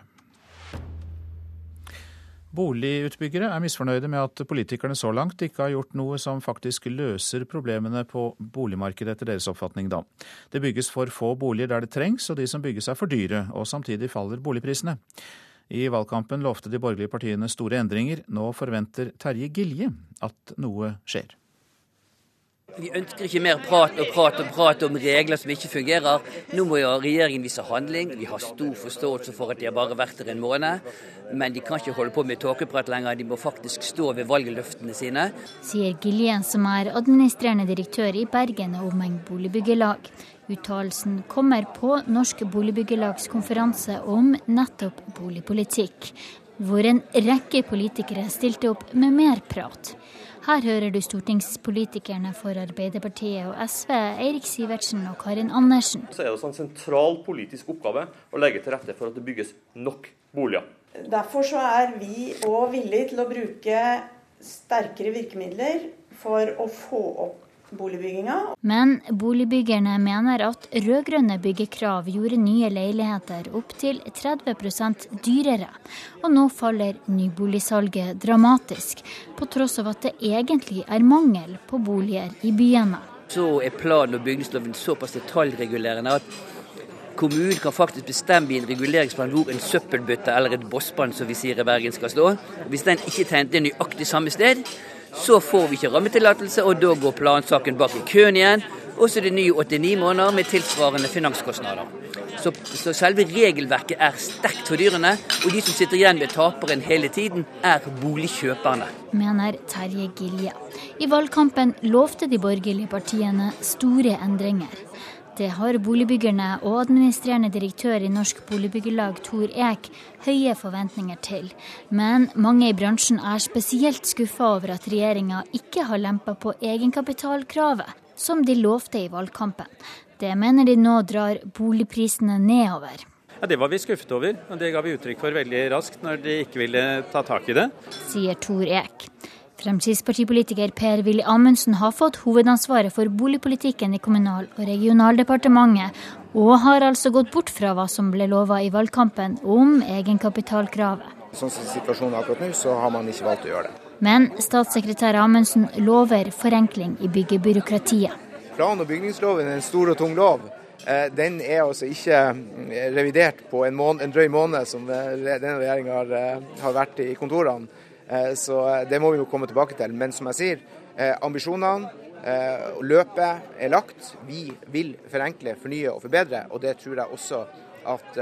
Boligutbyggere er misfornøyde med at politikerne så langt ikke har gjort noe som faktisk løser problemene på boligmarkedet, etter deres oppfatning da. Det bygges for få boliger der det trengs, og de som bygges er for dyre, og samtidig faller boligprisene. I valgkampen lovte de borgerlige partiene store endringer. Nå forventer Terje Gilje at noe skjer. Vi ønsker ikke mer prat og prat og prat om regler som ikke fungerer. Nå må jo regjeringen vise handling. Vi har stor forståelse for at de har bare vært der en måned. Men de kan ikke holde på med tåkeprat lenger, de må faktisk stå ved valgløftene sine. Sier Gillian, som er administrerende direktør i Bergen og omegn boligbyggelag. Uttalelsen kommer på Norsk Boligbyggelags konferanse om nettopp boligpolitikk, hvor en rekke politikere stilte opp med mer prat. Her hører du stortingspolitikerne for Arbeiderpartiet og SV, Eirik Sivertsen og Karin Andersen. Så er det også en sentral politisk oppgave å legge til rette for at det bygges nok boliger. Derfor så er vi òg villige til å bruke sterkere virkemidler for å få opp boligbygginga. Men boligbyggerne mener at rød-grønne byggekrav gjorde nye leiligheter opptil 30% dyrere. Og nå faller nyboligsalget dramatisk, på tross av at det egentlig er mangel på boliger i byene. Så er plan- og bygningsloven såpass detaljregulerende at kommunen kan faktisk bestemme i en reguleringsplan hvor en søppelbøtte eller et bossband som vi sier i Bergen skal stå. Hvis den ikke tegnet er nøyaktig samme sted, så får vi ikke rammetillatelse, og da går plansaken bak i køen igjen. Og så er det nye 89 måneder med tilsvarende finanskostnader. Så, så, selve regelverket er sterkt fordyrende, og de som sitter igjen med taperen hele tiden, er boligkjøperne. Mener Terje Gilje. I valgkampen lovte de borgerlige partiene store endringer. Det har boligbyggerne og administrerende direktør i Norsk Boligbyggelag Tor Eek høye forventninger til. Men mange i bransjen er spesielt skuffa over at regjeringa ikke har lempa på egenkapitalkravet, som de lovte i valgkampen. Det mener de nå drar boligprisene nedover. Ja, Det var vi skuffet over, og det ga vi uttrykk for veldig raskt når de ikke ville ta tak i det. Sier Tor Ek. Fremskrittspartipolitiker Per-Willy Amundsen har fått hovedansvaret for boligpolitikken i Kommunal- og regionaldepartementet, og har altså gått bort fra hva som ble lova i valgkampen om egenkapitalkravet. Sånn som situasjonen er akkurat nå, så har man ikke valgt å gjøre det. Men statssekretær Amundsen lover forenkling i byggebyråkratiet. Plan- og bygningsloven er en stor og tung lov. Eh, den er altså ikke eh, revidert på en, måned, en drøy måned, som eh, denne regjeringa har, har vært i kontorene. Eh, så eh, det må vi jo komme tilbake til. Men som jeg sier, ambisjonene ambisjonene, løpet er lagt. Vi vil forenkle, fornye og forbedre. Og det tror jeg også at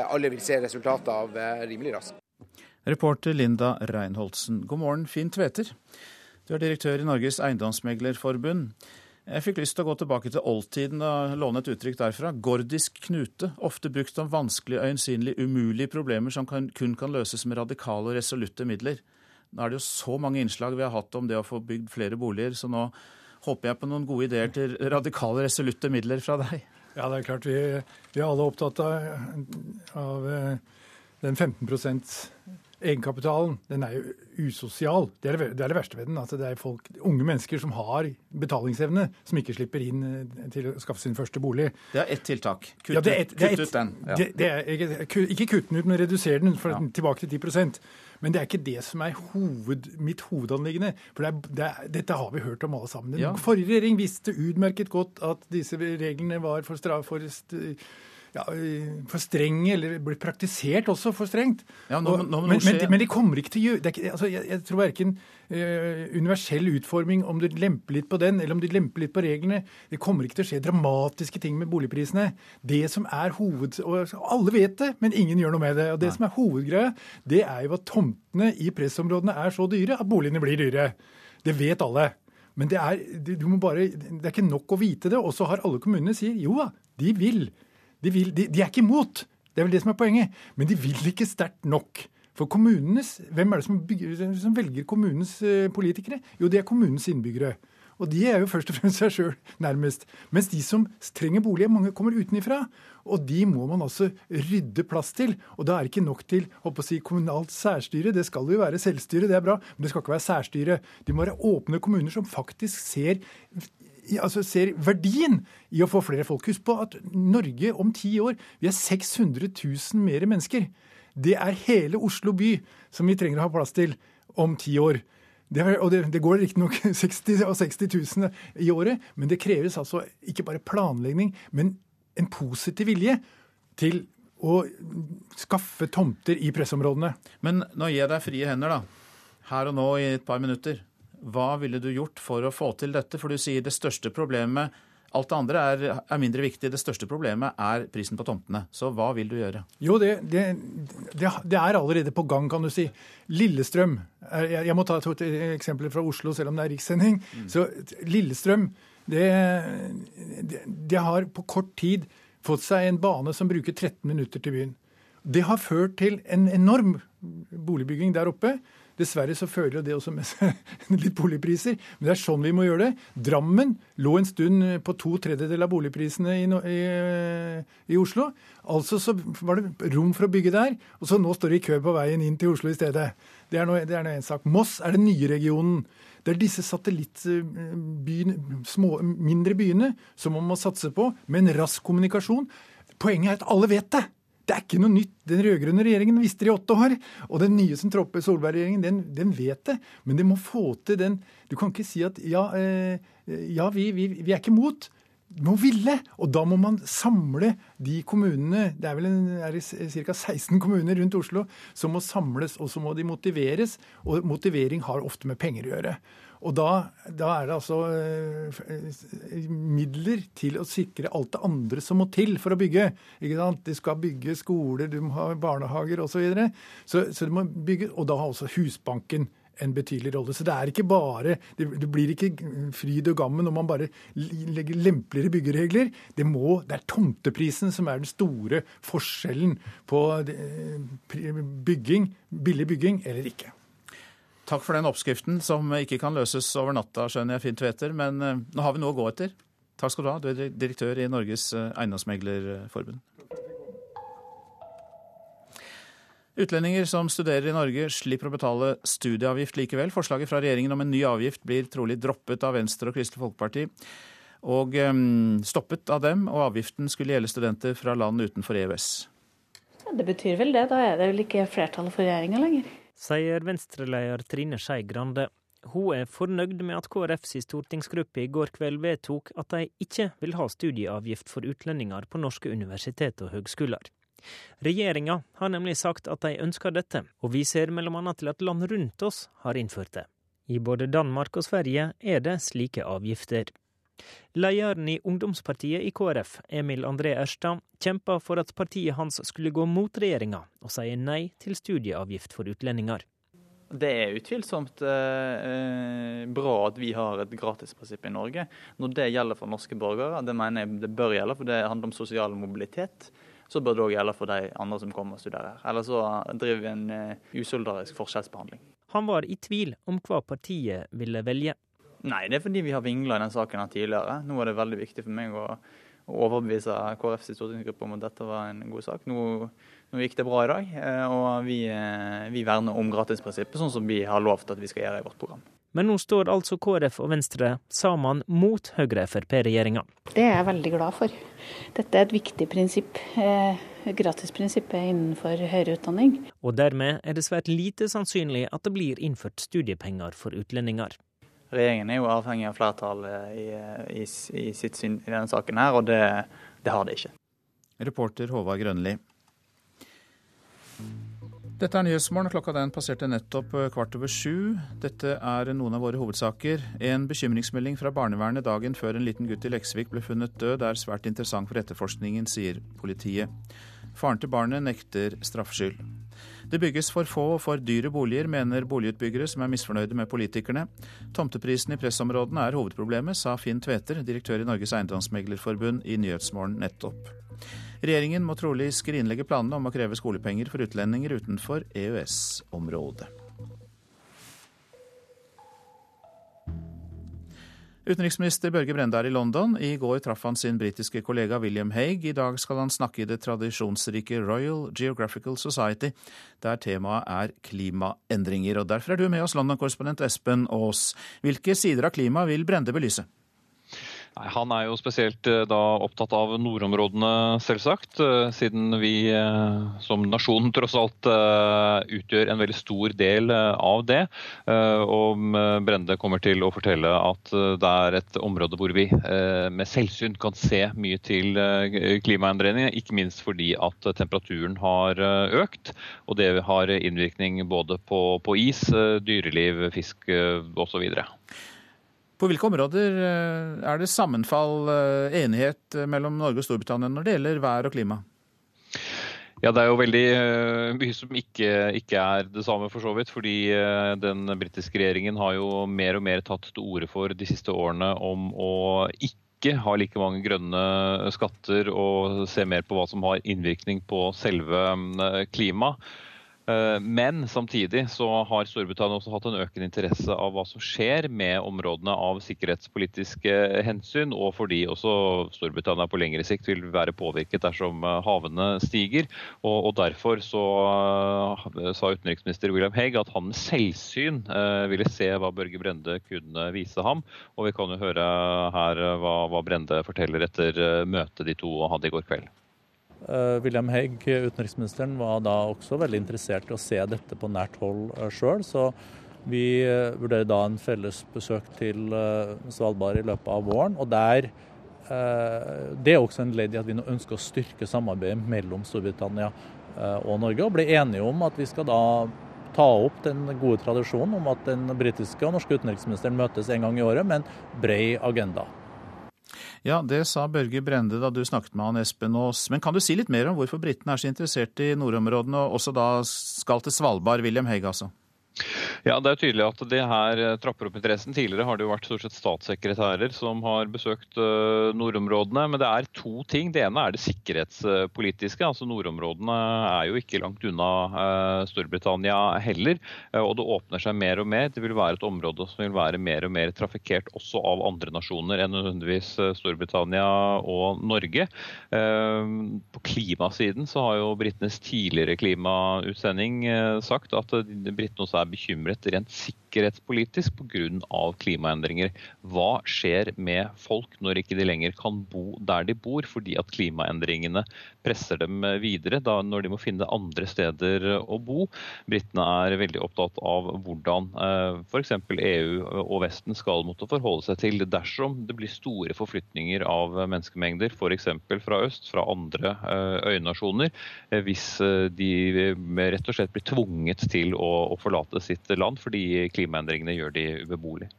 alle vil se resultatet av rimelig raskt. Reporter Linda Reinholdsen. God morgen, Finn Tveter. Du er direktør i Norges Eiendomsmeglerforbund. Jeg fikk lyst til å gå tilbake til oldtiden og låne et uttrykk derfra. Gordisk knute, ofte brukt om vanskelige, øyensynlig umulige problemer som kan, kun kan løses med radikale og resolutte midler. Nå er det jo så mange innslag vi har hatt om det å få bygd flere boliger, så nå håper jeg på noen gode ideer til radikale, resolutte midler fra deg. Ja, det er klart vi, vi er alle opptatt av, av eh, den 15 egenkapitalen. Den er jo usosial. Det er det, det er det, verste ved den. at Det er folk, unge mennesker som har betalingsevne, som ikke slipper inn eh, til å skaffe sin første bolig. Det er ett tiltak. Kutt, ja, et, kutt ut den. Ja. Det, er, ikke, kutt den ut, men redusere den for, tilbake til 10 men det er ikke det som er hoved, mitt hovedanliggende. For det er, det er, dette har vi hørt om alle sammen. Den ja. forrige regjering visste utmerket godt at disse reglene var for, straff, for ja, for strenge, eller blir praktisert også for strengt. Ja, nå, nå, men, men, men, de kommer ikke til å gjøre altså, jeg, jeg, tror verken uh, universell utforming, om du lemper litt på den, eller om du lemper litt på reglene Det kommer ikke til å skje dramatiske ting med boligprisene. Det som er hoved... Og alle vet det, men ingen gjør noe med det. Og det Nei. som er hovedgreia, det er jo at tomtene i pressområdene er så dyre at boligene blir dyre. Det vet alle. Men det er, du må bare, det er ikke nok å vite det. Og så har alle kommunene sier jo da, de vil. De, vil, de, de er ikke imot, det er vel det som er poenget. Men de vil ikke sterkt nok. For kommunenes, Hvem er det som, som velger kommunens eh, politikere? Jo, det er kommunens innbyggere. Og de er jo først og fremst seg sjøl nærmest. Mens de som trenger bolig, mange kommer utenifra. Og de må man altså rydde plass til. Og da er det ikke nok til å si, kommunalt særstyre. Det skal jo være selvstyre, det er bra, men det skal ikke være særstyre. De må være åpne kommuner som faktisk ser altså ser verdien i å få flere folk. Husk på at Norge om ti år vi er 600 000 mer mennesker. Det er hele Oslo by som vi trenger å ha plass til om ti år. Det, og det, det går riktignok 60 og 60 000 i året, men det kreves altså ikke bare planlegging, men en positiv vilje til å skaffe tomter i pressområdene. Men nå gir jeg deg frie hender, da. Her og nå i et par minutter. Hva ville du gjort for å få til dette? For du sier det største problemet Alt det andre er, er, mindre viktig. Det største problemet er prisen på tomtene. Så hva vil du gjøre? Jo, det, det, det, det er allerede på gang, kan du si. Lillestrøm. Jeg, jeg må ta to eksempler fra Oslo, selv om det er rikssending. Mm. Så Lillestrøm det, har på kort tid fått seg en bane som bruker 13 minutter til byen. Det har ført til en enorm boligbygging der oppe. Dessverre så føler jo det også med seg litt boligpriser, men det er sånn vi må gjøre det. Drammen lå en stund på to tredjedeler av boligprisene i, i, i, Oslo. Altså så var det rom for å bygge der, og så nå står det i kø på veien inn til Oslo i stedet. Det er nå en sak. Moss er den nye regionen. Det er disse satellittbyene, små, mindre byene, som man må satse på, med en rask kommunikasjon. Poenget er at alle vet det. Det er ikke noe nytt. Den rød-grønne regjeringen visste det i åtte år. Og den nye som tropper, Solberg-regjeringen, den, den, vet det. Men det må få til den Du kan ikke si at ja, eh, ja vi, vi, vi, er ikke mot. Du må ville. Og da må man samle de kommunene Det er vel ca. 16 kommuner rundt Oslo som må samles, og så må de motiveres. Og motivering har ofte med penger å gjøre. Og da, da, er det altså eh, midler til å sikre alt det andre som må til for å bygge. Ikke sant? De skal bygge skoler, du må ha barnehager osv. Så, videre. så Så Og da har også Husbanken en betydelig rolle. Så det er ikke bare Det, det blir ikke fryd og gammen når man bare legger lempeligere byggeregler. Det, må, det er tomteprisen som er den store forskjellen på bygging, billig bygging eller ikke. Takk for den oppskriften, som ikke kan løses over natta, skjønner jeg Finn Tveter. men uh, nå har vi noe å gå etter. Takk skal du ha, du er direktør i Norges uh, eiendomsmeglerforbund. Utlendinger som studerer i Norge, slipper å betale studieavgift likevel. Forslaget fra regjeringen om en ny avgift blir trolig droppet av Venstre og Kristelig Folkeparti. Og um, stoppet av dem, og avgiften skulle gjelde studenter fra land utenfor EØS. Ja, det betyr vel det. Da er det vel ikke flertallet for regjeringa lenger sier Venstre-leder Trine Skei Grande. Hun er fornøyd med at KrFs stortingsgruppe i går kveld vedtok at de ikke vil ha studieavgift for utlendinger på norske universitet og høgskoler. Regjeringa har nemlig sagt at de ønsker dette, og vi ser bl.a. til at land rundt oss har innført det. I både Danmark og Sverige er det slike avgifter. Lederen i ungdomspartiet i KrF, Emil André Erstad, kjempa for at partiet hans skulle gå mot regjeringa, og sier nei til studieavgift for utlendinger. Det er utvilsomt eh, bra at vi har et gratisprinsipp i Norge. Når det gjelder for norske borgere, det mener jeg det bør gjelde, for det handler om sosial mobilitet. Så bør det òg gjelde for de andre som kommer og studerer. Eller så driver vi en uh, usolidarisk forskjellsbehandling. Han var i tvil om hva partiet ville velge. Nei, det er fordi vi har vingla i den saken her tidligere. Nå var det veldig viktig for meg å, å overbevise KrFs stortingsgruppe om at dette var en god sak. Nå, nå gikk det bra i dag, eh, og vi, eh, vi verner om gratisprinsippet, sånn som vi har lovt at vi skal gjøre i vårt program. Men nå står altså KrF og Venstre sammen mot Høyre-Frp-regjeringa. Det er jeg veldig glad for. Dette er et viktig prinsipp. Eh, gratisprinsippet innenfor høyere utdanning. Og dermed er det svært lite sannsynlig at det blir innført studiepenger for utlendinger. Regjeringen er jo avhengig av flertallet i, i, i, sitt syn i denne saken her, og det, det har det ikke. Reporter Håvard Grønli. Dette er Nyhetsmorgen. Klokka den passerte nettopp eh, kvart over sju. Dette er noen av våre hovedsaker. En bekymringsmelding fra barnevernet dagen før en liten gutt i Leksvik ble funnet død, er svært interessant for etterforskningen, sier politiet. Faren til barnet nekter straffskyld. Det bygges for få og for dyre boliger, mener boligutbyggere som er misfornøyde med politikerne. Tomteprisene i pressområdene er hovedproblemet, sa Finn Tveter, direktør i Norges Eiendomsmeglerforbund i Nyhetsmorgen nettopp. Regjeringen må trolig skrinlegge planene om å kreve skolepenger for utlendinger utenfor EØS-området. Utenriksminister Børge Brende er i London. I går traff han sin britiske kollega William Haig. I dag skal han snakke i det tradisjonsrike Royal Geographical Society, der temaet er klimaendringer. Og Derfor er du med oss, London-korrespondent Espen Aas. Hvilke sider av klimaet vil Brende belyse? Nei, Han er jo spesielt eh, da opptatt av nordområdene, selvsagt. Eh, siden vi eh, som nasjon tross alt utgjør en veldig stor del av det. Og Brende kommer til å fortelle at det er et område hvor vi med selvsyn kan se mye til klimaendringene. Ikke minst fordi at temperaturen har økt. Og det har innvirkning både på, på is, dyreliv, fisk osv. På hvilke områder eh, er det sammenfall, eh, enighet eh, mellom Norge og Storbritannia når det gjelder vær og klima? Ja, Det er jo veldig mye som ikke, ikke, er det samme, for så vidt. Fordi den britiske regjeringen har jo mer og mer tatt til orde for de siste årene om å ikke ha like mange grønne skatter og se mer på hva som har innvirkning på selve klimaet. Eh, men samtidig så har Storbritannia også hatt en økende interesse av hva som skjer med områdene av sikkerhetspolitiske hensyn, og fordi også Storbritannia på lengre sikt vil være påvirket dersom eh, havene stiger. Og, og derfor så uh, sa utenriksminister William Hague at han med selvsyn ville se hva Børge Brende kunne vise ham. Og vi kan jo høre her hva, hva Brende forteller etter møtet de to hadde i går kveld. Uh, William Haig, utenriksministeren, var da også veldig interessert i å se dette på nært hold eh, sjøl. Så vi uh, vurderer da en felles besøk til Svalbard i løpet av våren. Og der Det er også en ledd i at vi nå ønsker å styrke samarbeidet mellom Storbritannia og Norge, og ble enige om at vi skal da ta opp den gode tradisjonen om at den britiske og norske utenriksministeren møtes en gang i året med en bred agenda. Ja, det sa Børge Brende da du snakket med han Espen Aas. Men kan du si litt mer om hvorfor britene er så interessert i nordområdene, og også da skal til Svalbard, William Haig altså? Ja, Det er tydelig at det her eh, trapper opp interessen. Tidligere har det jo vært stort sett statssekretærer som har besøkt eh, nordområdene. Men det er to ting. Det ene er det sikkerhetspolitiske. altså Nordområdene er jo ikke langt unna eh, Storbritannia heller. Og det åpner seg mer og mer. Det vil være et område som vil være mer og mer trafikkert også av andre nasjoner enn nødvendigvis Storbritannia og Norge. På klimasiden så har jo britenes tidligere klimautsending sagt at britene også er bekymret rent sikkerhetspolitisk pga. klimaendringer. Hva skjer med folk når ikke de lenger kan bo der de bor fordi at klimaendringene presser dem videre, da når de må finne andre steder å bo? Britene er veldig opptatt av hvordan eh, f.eks. EU og Vesten skal måtte forholde seg til dersom det blir store forflytninger av menneskemengder, f.eks. fra øst, fra andre eh, øynasjoner, eh, hvis de rett og slett blir tvunget til å, forlate sitt land fordi klimaendringene gjør de ubeboelige.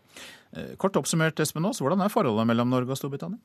Eh, kort oppsummert, Espen Aas, hvordan er forholdet mellom Norge og Storbritannia?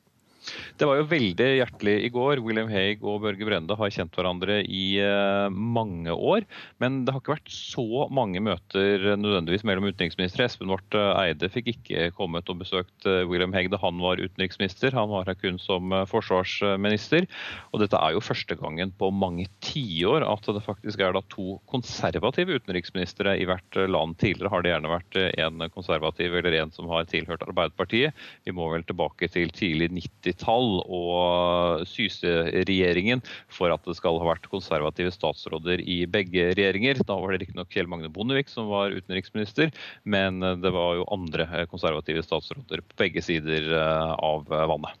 Det var jo veldig hjertelig i går. William Haig og Børge Brende har kjent hverandre i uh, mange år. Men det har ikke vært så mange møter nødvendigvis mellom utenriksministre. Espen Barth Eide fikk ikke kommet og besøkt William Haig da han var utenriksminister. Han var her kun som forsvarsminister. Og dette er jo første gangen på mange tiår at det faktisk er da to konservative utenriksministre i hvert land. Tidligere har det gjerne vært en konservativ eller en som har tilhørt Arbeiderpartiet. Vi må vel tilbake til tidlig 90-tall og syseregjeringen for at det skal ha vært konservative statsråder i begge regjeringer. Da var det riktignok Kjell Magne Bondevik som var utenriksminister, men det var jo andre konservative statsråder på begge sider eh, av vannet.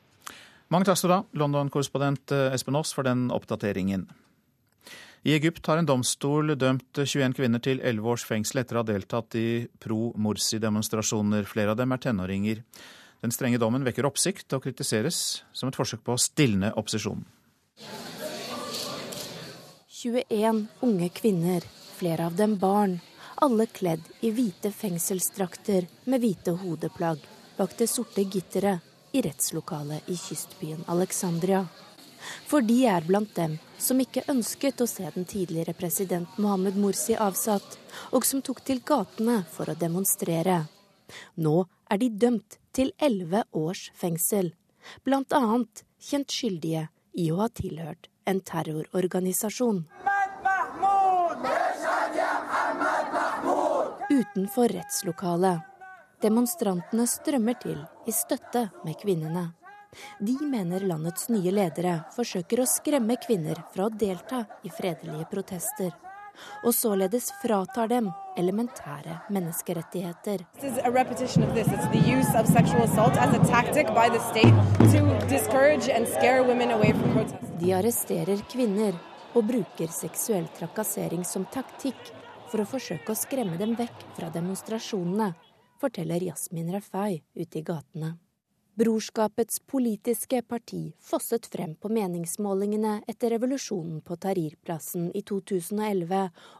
Mange takk skal du ha, London-korrespondent eh, Espen Aas, for den oppdateringen. I Egypt har en domstol dømt 21 kvinner til 11 års fengsel etter å ha deltatt i pro-Morsi-demonstrasjoner. Flere av dem er tenåringer. Den strenge dommen vekker oppsikt og kritiseres som et forsøk på å stilne opposisjonen. 21 unge kvinner, flere av dem barn, alle kledd i hvite fengselsdrakter med hvite hodeplagg bak det sorte gitteret i rettslokalet i kystbyen Alexandria. For de er blant dem som ikke ønsket å se den tidligere president Mohammed Morsi avsatt, og som tok til gatene for å demonstrere. Nå er de dømt til elleve års fengsel, bl.a. kjent skyldige i å ha tilhørt en terrororganisasjon. Utenfor rettslokalet. Demonstrantene strømmer til i støtte med kvinnene. De mener landets nye ledere forsøker å skremme kvinner fra å delta i fredelige protester og således fratar dem elementære menneskerettigheter. De arresterer kvinner og bruker seksuell trakassering som taktikk for å forsøke å skremme dem vekk fra demonstrasjonene, forteller Yasmin Rafai ute i gatene. Brorskapets politiske parti fosset frem på meningsmålingene etter revolusjonen på Tahrir-plassen i 2011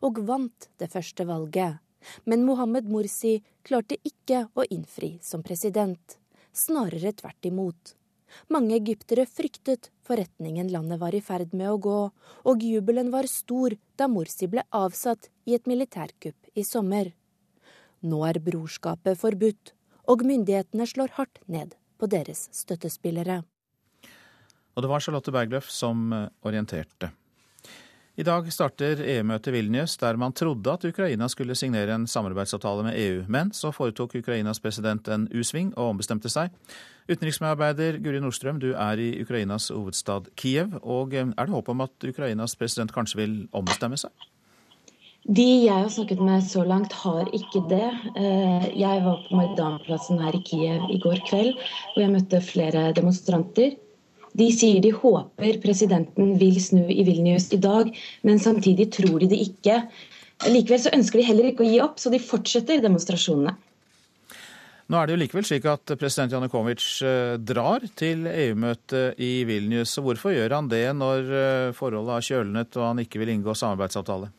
og vant det første valget. Men Mohammed Mursi klarte ikke å innfri som president. Snarere tvert imot. Mange egyptere fryktet for retningen landet var i ferd med å gå, og jubelen var stor da Mursi ble avsatt i et militærkupp i sommer. Nå er brorskapet forbudt, og myndighetene slår hardt ned på deres støttespillere. Og det var Charlotte Bergløff som eh, orienterte. I dag starter EU-møtet i Vilnius, der man trodde at Ukraina skulle signere en samarbeidsavtale med EU. Men så foretok Ukrainas president en U-sving og ombestemte seg. Utenriksmedarbeider Guri Nordstrøm, du er i Ukrainas hovedstad Kiev. og eh, Er det håp om at Ukrainas president kanskje vil ombestemme seg? De jeg har snakket med så langt, har ikke det. Eh, jeg var på Maidanplassen her i Kiev i går kveld, hvor jeg møtte flere demonstranter. De sier de håper presidenten vil snu i Vilnius i dag, men samtidig tror de det ikke. Likevel så ønsker de heller ikke å gi opp, så de fortsetter demonstrasjonene. Nå er det jo likevel slik at president Janukovitsj eh, drar til EU-møtet i Vilnius. Hvorfor gjør han det når eh, forholdet har kjølnet og han ikke vil inngå samarbeidsavtale?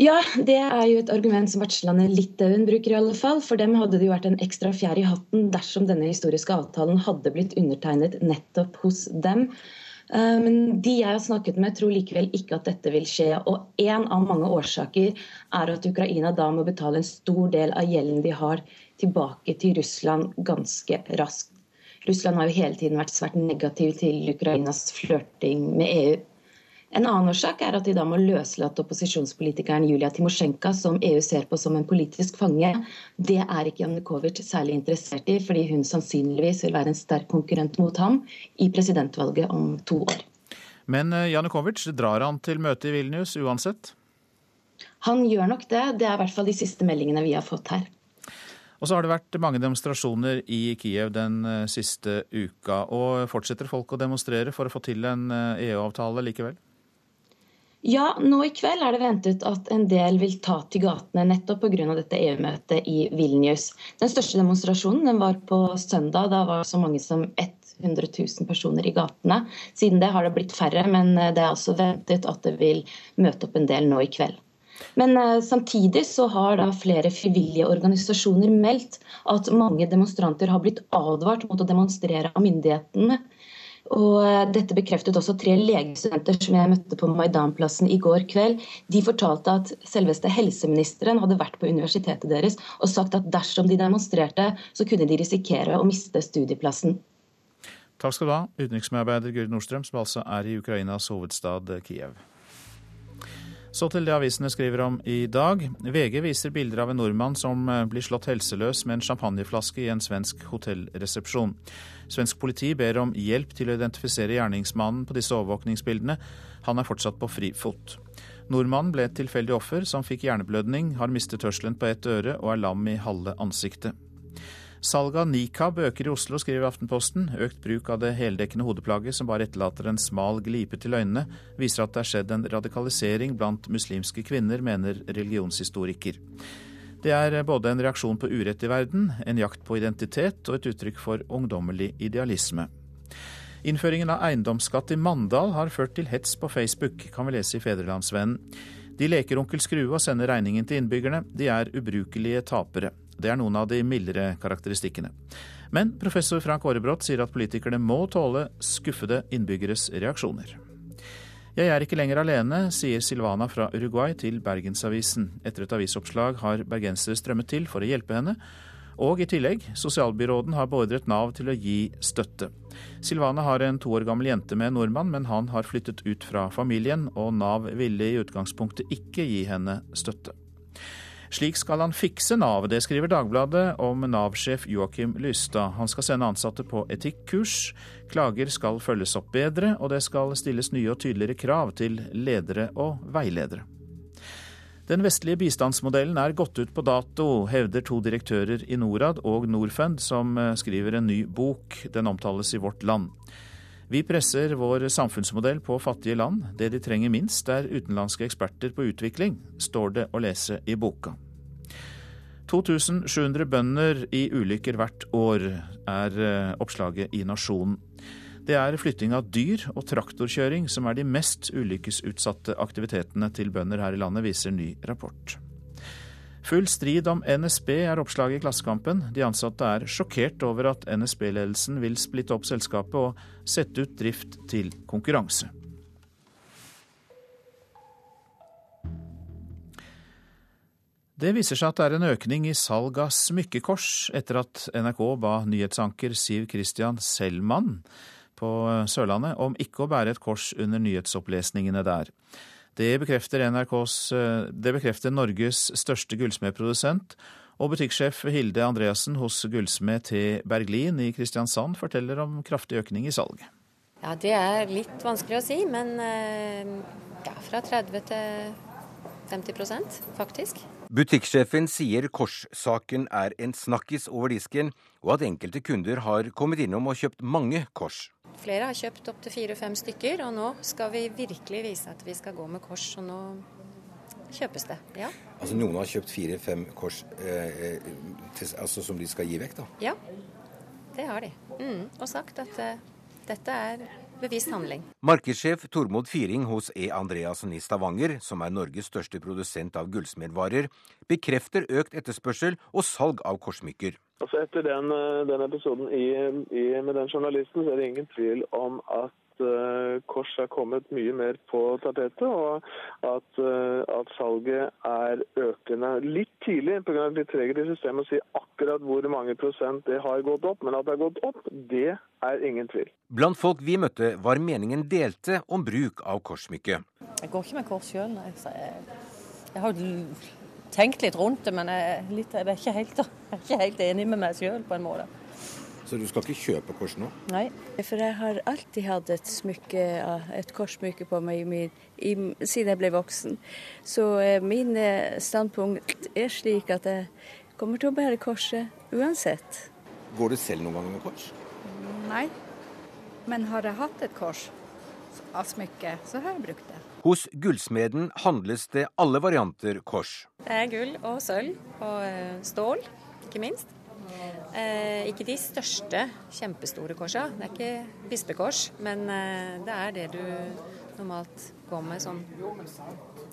Ja, det er jo et argument som vertslandet Litauen bruker i alle fall. For dem hadde det jo vært en ekstra fjær i hatten dersom denne historiske avtalen hadde blitt undertegnet nettopp hos dem. Eh, men de jeg har snakket med, tror likevel ikke at dette vil skje. Og en av mange årsaker er at Ukraina da må betale en stor del av gjelden de har, tilbake til Russland ganske raskt. Russland har jo hele tiden vært svært negativ til Ukrainas flørting med EU. En annen årsak er at de da må løslate opposisjonspolitikeren Julia Timosjenko, som EU ser på som en politisk fange. Det er ikke Janukovitsj særlig interessert i, fordi hun sannsynligvis vil være en sterk konkurrent mot ham i presidentvalget om to år. Men eh, Janukovitsj, drar han til møtet i Vilnius uansett? Han gjør nok det. Det er i hvert fall de siste meldingene vi har fått her. Og så har det vært mange demonstrasjoner i Kiev den eh, siste uka. Og fortsetter folk å demonstrere for å få til en EU-avtale eh, e likevel? Ja, nå i kveld er det ventet at en del vil ta til gatene nettopp pga. dette EU-møtet i Vilnius. Den største demonstrasjonen den var på søndag. Da var så mange som 100 000 personer i gatene. Siden det har det blitt færre, men det er også ventet at det vil møte opp en del nå i kveld. Men uh, samtidig så har da flere frivillige organisasjoner meldt at mange demonstranter har blitt advart mot å demonstrere av myndighetene. Og uh, Dette bekreftet også tre legestudenter som jeg møtte på Maidanplassen i går kveld. De fortalte at selveste helseministeren hadde vært på universitetet deres og sagt at dersom de demonstrerte, så kunne de risikere å miste studieplassen. Takk skal du ha, utenriksmedarbeider Guri Nordstrøm, som altså er i Ukrainas hovedstad Kiev. Så til det avisene skriver om i dag. VG viser bilder av en nordmann som eh, blir slått helseløs med en champagneflaske i en svensk hotellresepsjon. Svensk politi ber om hjelp til å identifisere gjerningsmannen på disse overvåkningsbildene. Han er fortsatt på frifot. Nordmannen ble et tilfeldig offer som fikk hjerneblødning, har mistet hørselen på ett øre og er lam i halve ansiktet. Salget av nikab øker i Oslo, skriver Aftenposten. Økt bruk av det heldekkende hodeplagget som bare etterlater en smal glipe til øynene, viser at det er skjedd en radikalisering blant muslimske kvinner, mener religionshistoriker. Det er både en reaksjon på urett i verden, en jakt på identitet og et uttrykk for ungdommelig idealisme. Innføringen av eiendomsskatt i Mandal har ført til hets på Facebook, kan vi lese i Fedrelandsvennen. De leker onkel Skrue og sender regningen til innbyggerne. De er ubrukelige tapere. Det er noen av de mildere karakteristikkene. Men professor Frank Aarebrot sier at politikerne må tåle skuffede innbyggeres reaksjoner. Jeg er ikke lenger alene, sier Silvana fra Uruguay til Bergensavisen. Etter et avisoppslag har bergensere strømmet til for å hjelpe henne. Og i tillegg, sosialbyråden har beordret Nav til å gi støtte. Silvana har en to år gammel jente med en nordmann, men han har flyttet ut fra familien, og Nav ville i utgangspunktet ikke gi henne støtte. Slik skal han fikse Nav, det skriver Dagbladet om Nav-sjef Joakim Lystad. Han skal sende ansatte på etikkurs, klager skal følges opp bedre, og det skal stilles nye og tydeligere krav til ledere og veiledere. Den vestlige bistandsmodellen er gått ut på dato, hevder to direktører i Norad og Norfund, som eh, skriver en ny bok. Den omtales i Vårt Land. Vi presser vår samfunnsmodell på fattige land. Det de trenger minst, er utenlandske eksperter på utvikling, står det å lese i boka. 2700 bønder i ulykker hvert år, er eh, oppslaget i Nasjonen. Det er flytting av dyr og traktorkjøring som er de mest ulykkesutsatte aktivitetene til bønder her i landet, viser ny rapport. Full strid om NSB er oppslaget i Klassekampen. De ansatte er sjokkert over at NSB-ledelsen vil splitte opp selskapet og sette ut drift til konkurranse. Det viser seg at det er en økning i salg av smykkekors etter at NRK ba nyhetsanker Siv Christian Selman på Sørlandet om ikke å bære et kors under nyhetsopplesningene der. Det bekrefter, NRKs, eh, det bekrefter Norges største gullsmedprodusent. Og butikksjef Hilde Andreassen hos gullsmed T. Berglin i Kristiansand forteller om kraftig økning i salget. Ja, Det er litt vanskelig å si, men eh, ja, fra 30 til 50% faktisk. Butikksjefen sier korssaken er en snakkis over disken, og at enkelte kunder har kommet innom og kjøpt mange kors. Flere har kjøpt opptil fire-fem stykker, og nå skal vi virkelig vise at vi skal gå med kors. Og nå kjøpes det. ja. Altså Noen har kjøpt fire-fem kors eh, eh, til, altså, som de skal gi vekk, da? Ja, det har de. Mm, og sagt at eh, dette er bevisst handling. Markedssjef Tormod Firing hos E. Andreassen i Stavanger, som er Norges største produsent av gullsmedvarer, bekrefter økt etterspørsel og salg av korsmykker. Altså etter den, eh, den episoden i, i, med den journalisten, så er det ingen tvil om at uh, kors er kommet mye mer på tapetet, og at, uh, at salget er økende. Litt tidlig pga. litt treghet i systemet å si akkurat hvor mange prosent det har gått opp, men at det har gått opp, det er ingen tvil. Blant folk vi møtte, var meningen delte om bruk av korssmykke. Jeg går ikke med kors sjøl, jeg, jeg har tenkt litt rundt det, men jeg, litt, jeg, er, ikke helt, jeg er ikke helt enig med meg sjøl på en måte. Så du skal ikke kjøpe kors nå? Nei, for jeg har alltid hatt et smykke, et korssmykke på meg i, i, siden jeg ble voksen. Så eh, min eh, standpunkt er slik at jeg kommer til å bære korset uansett. Går du selv noen ganger med kors? Nei, men har jeg hatt et kors av smykke, så har jeg brukt det. Hos gullsmeden handles det alle varianter kors. Det er gull og sølv og eh, stål, ikke minst. Eh, ikke de største, kjempestore korsa. Det er ikke bispekors, men eh, det er det du normalt går med sånn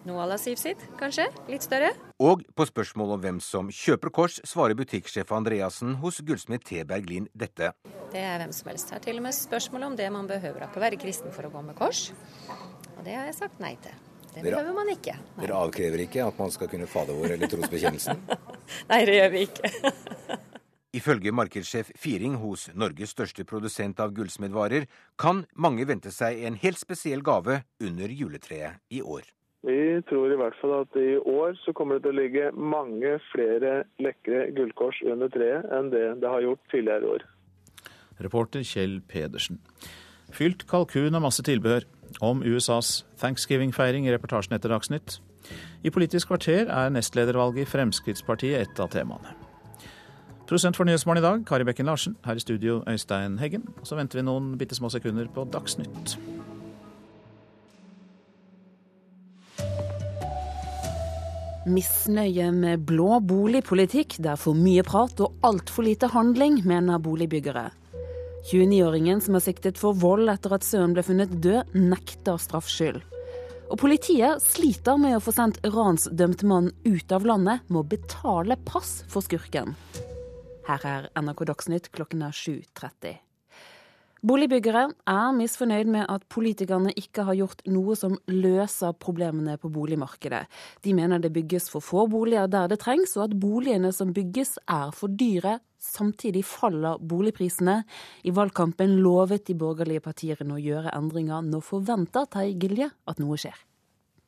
noe à la Siv sitt, kanskje. Litt større. Og på spørsmål om hvem som kjøper kors, svarer butikksjef Andreassen hos gullsmed Teberg Lind dette. Det er hvem som helst. Har til og med spørsmål om det man behøver ikke å være kristen for å gå med kors. Og det har jeg sagt nei til. Det behøver man ikke. Nei. Dere avkrever ikke at man skal kunne fader vår eller trosbekjennelsen? nei, det gjør vi ikke. Ifølge markedssjef Firing hos Norges største produsent av gullsmedvarer, kan mange vente seg en helt spesiell gave under juletreet i år. Vi tror i hvert fall at i år så kommer det til å ligge mange flere lekre gullkors under treet enn det det har gjort tidligere år. Reporter Kjell Pedersen. Fylt kalkun og masse tilbehør. Om USAs thanksgiving-feiring i reportasjen etter Dagsnytt. I Politisk kvarter er nestledervalget i Fremskrittspartiet et av temaene. Prosent for Nyhetsmorgen i dag, Kari Bekken Larsen. Her i studio, Øystein Heggen. Så venter vi noen bitte små sekunder på Dagsnytt. Misnøye med blå boligpolitikk. Det er for mye prat og altfor lite handling, mener boligbyggere. 29-åringen som er siktet for vold etter at sønnen ble funnet død, nekter straffskyld. Og politiet sliter med å få sendt ransdømt mann ut av landet med å betale pass for skurken. Her er NRK Dagsnytt klokken er 7.30. Boligbyggere er misfornøyd med at politikerne ikke har gjort noe som løser problemene på boligmarkedet. De mener det bygges for få boliger der det trengs, og at boligene som bygges er for dyre. Samtidig faller boligprisene. I valgkampen lovet de borgerlige partiene å gjøre endringer. Nå forventer Terje Gilje at noe skjer.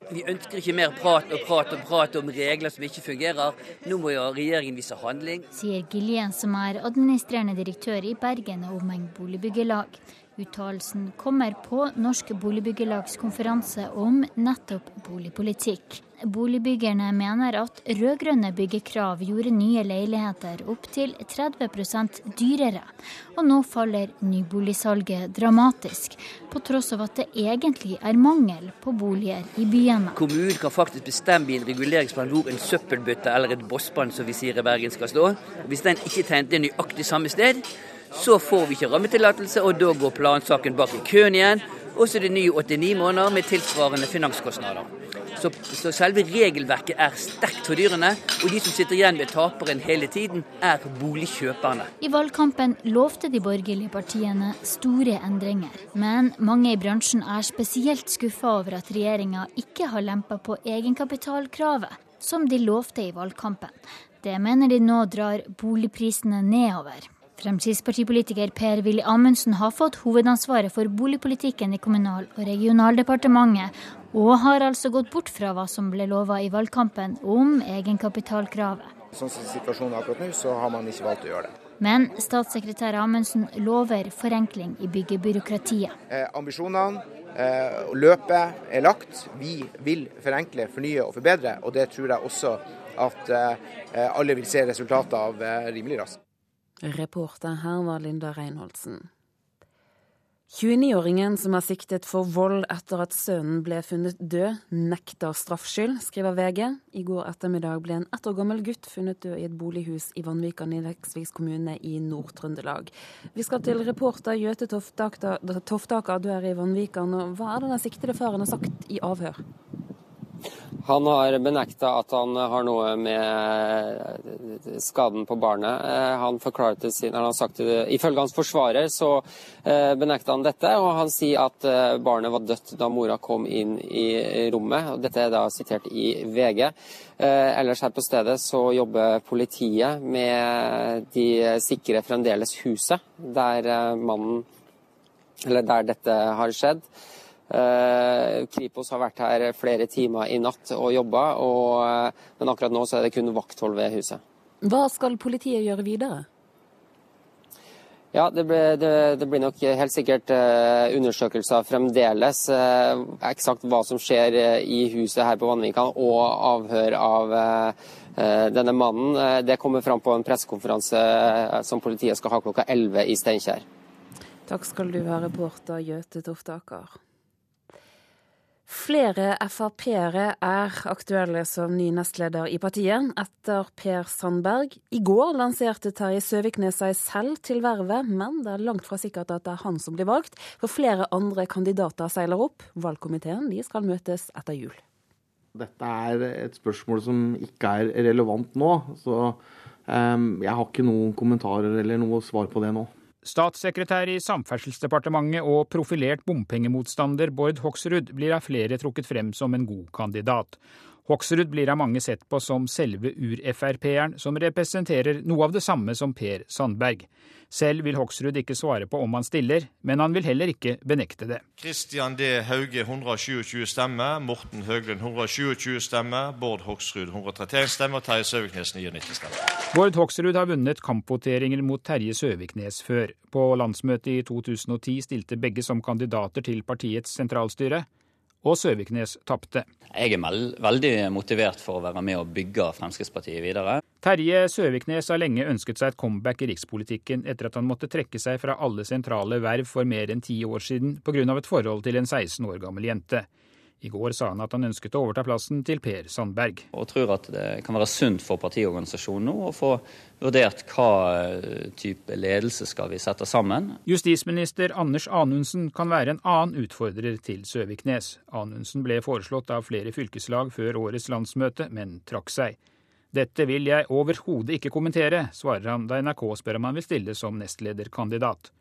Vi ønsker ikke mer prat og prat og prat om regler som ikke fungerer. Nå må jo regjeringen vise handling. Sier Giljen, som er administrerende direktør i Bergen og omegn boligbyggelag. Uttalelsen kommer på Norsk Boligbyggelags konferanse om nettopp boligpolitikk. Boligbyggerne mener at rød-grønne byggekrav gjorde nye leiligheter opptil 30% dyrere. Og nå faller nyboligsalget dramatisk, på tross av at det egentlig er mangel på boliger i byene. Kommunen kan faktisk bestemme i en reguleringsplan hvor en søppelbøtte eller et bossband som vi sier i Bergen skal stå. Hvis den ikke tegnet er nøyaktig samme sted, så får vi ikke rammetillatelse, og da går plansaken bak i køen igjen. Og så er det nye 89 måneder med tilsvarende finanskostnader. Så, så, selve regelverket er sterkt fordyrende, og de som sitter igjen ved taperen hele tiden, er boligkjøperne. I valgkampen lovte de borgerlige partiene store endringer, men mange i bransjen er spesielt skuffa over at regjeringa ikke har lempa på egenkapitalkravet, som de lovte i valgkampen. Det mener de nå drar boligprisene nedover. Fremskrittspartipolitiker Per-Willy Amundsen har fått hovedansvaret for boligpolitikken i Kommunal- og regionaldepartementet, og har altså gått bort fra hva som ble lova i valgkampen om egenkapitalkravet. Sånn som situasjonen er akkurat nå, så har man ikke valgt å gjøre det. Men statssekretær Amundsen lover forenkling i byggebyråkratiet. Eh, ambisjonene eh, løpet er lagt. Vi vil forenkle, fornye og forbedre, og det tror jeg også at eh, alle vil se resultatet av eh, rimelig raskt. Reporter her var Linda Reinholdsen. 29-åringen som er siktet for vold etter at sønnen ble funnet død, nekter straffskyld, skriver VG. I går ettermiddag ble en ett år gammel gutt funnet død i et bolighus i Vanvikan i Leksviks kommune i Nord-Trøndelag. Vi skal til reporter Gjøte Toftaker, du er i Vanvikan. Hva er det den siktede faren har sagt i avhør? Han har benekta at han har noe med skaden på barnet. Eh, han forklarte sin, han har sagt Ifølge hans forsvarer så eh, benekta han dette, og han sier at eh, barnet var dødt da mora kom inn i rommet. Dette er da sitert i VG. Ellers her på stedet så jobber politiet med de sikre fremdeles huset der mannen eller der dette har skjedd. Eh, Kripos har vært her flere timer i natt og jobba, eh, men akkurat nå så er det kun vakthold ved huset. Hva skal politiet gjøre videre? Ja, det, ble, det, det, blir nok helt sikkert uh, undersøkelser fremdeles. Eksakt hva som skjer i huset her på Vanvikan og avhør av denne mannen. det kommer fram på en pressekonferanse som politiet skal ha klokka 11 i Steinkjer. Takk skal du ha, reporter Gjøte Toftaker. Flere Frp-ere er aktuelle som ny nestleder i partiet, etter Per Sandberg. I går lanserte Terje Søviknes seg selv til vervet, men det er langt fra sikkert at det er han som blir valgt, for flere andre kandidater seiler opp. Valgkomiteen skal møtes etter jul. Dette er et spørsmål som ikke er relevant nå, så um, jeg har ikke noen kommentarer eller noe svar på det nå. Statssekretær i Samferdselsdepartementet og profilert bompengemotstander Bård Hoksrud blir av flere trukket frem som en god kandidat. Hoksrud blir av mange sett på som selve ur-Frp-eren, som representerer noe av det samme som Per Sandberg. Selv vil Hoksrud ikke svare på om han stiller, men han vil heller ikke benekte det. Kristian D. Hauge 127 stemmer, Morten Høglund 127 stemmer, Bård Hoksrud 131 stemmer og Terje Søviknes 99 stemmer. Bård Hoksrud har vunnet kampvoteringer mot Terje Søviknes før. På landsmøtet i 2010 stilte begge som kandidater til partiets sentralstyre og Søviknes tapte. Jeg er veldig motivert for å være med og bygge Fremskrittspartiet videre. Terje Søviknes har lenge ønsket seg et comeback i rikspolitikken etter at han måtte trekke seg fra alle sentrale verv for mer enn ti år siden pga. et forhold til en 16 år gammel jente. I går sa han at han ønsket å overta plassen til Per Sandberg. Og tror at det kan være sunt for partiorganisasjonen nå å få vurdert hva eh, type ledelse skal vi sette sammen. Justisminister Anders Anundsen kan være en annen utfordrer til Søviknes. Anundsen ble foreslått av flere fylkeslag før årets landsmøte, men trakk seg. Dette vil jeg overhodet ikke kommentere, svarer han da NRK spør om han vil stille som nestlederkandidat.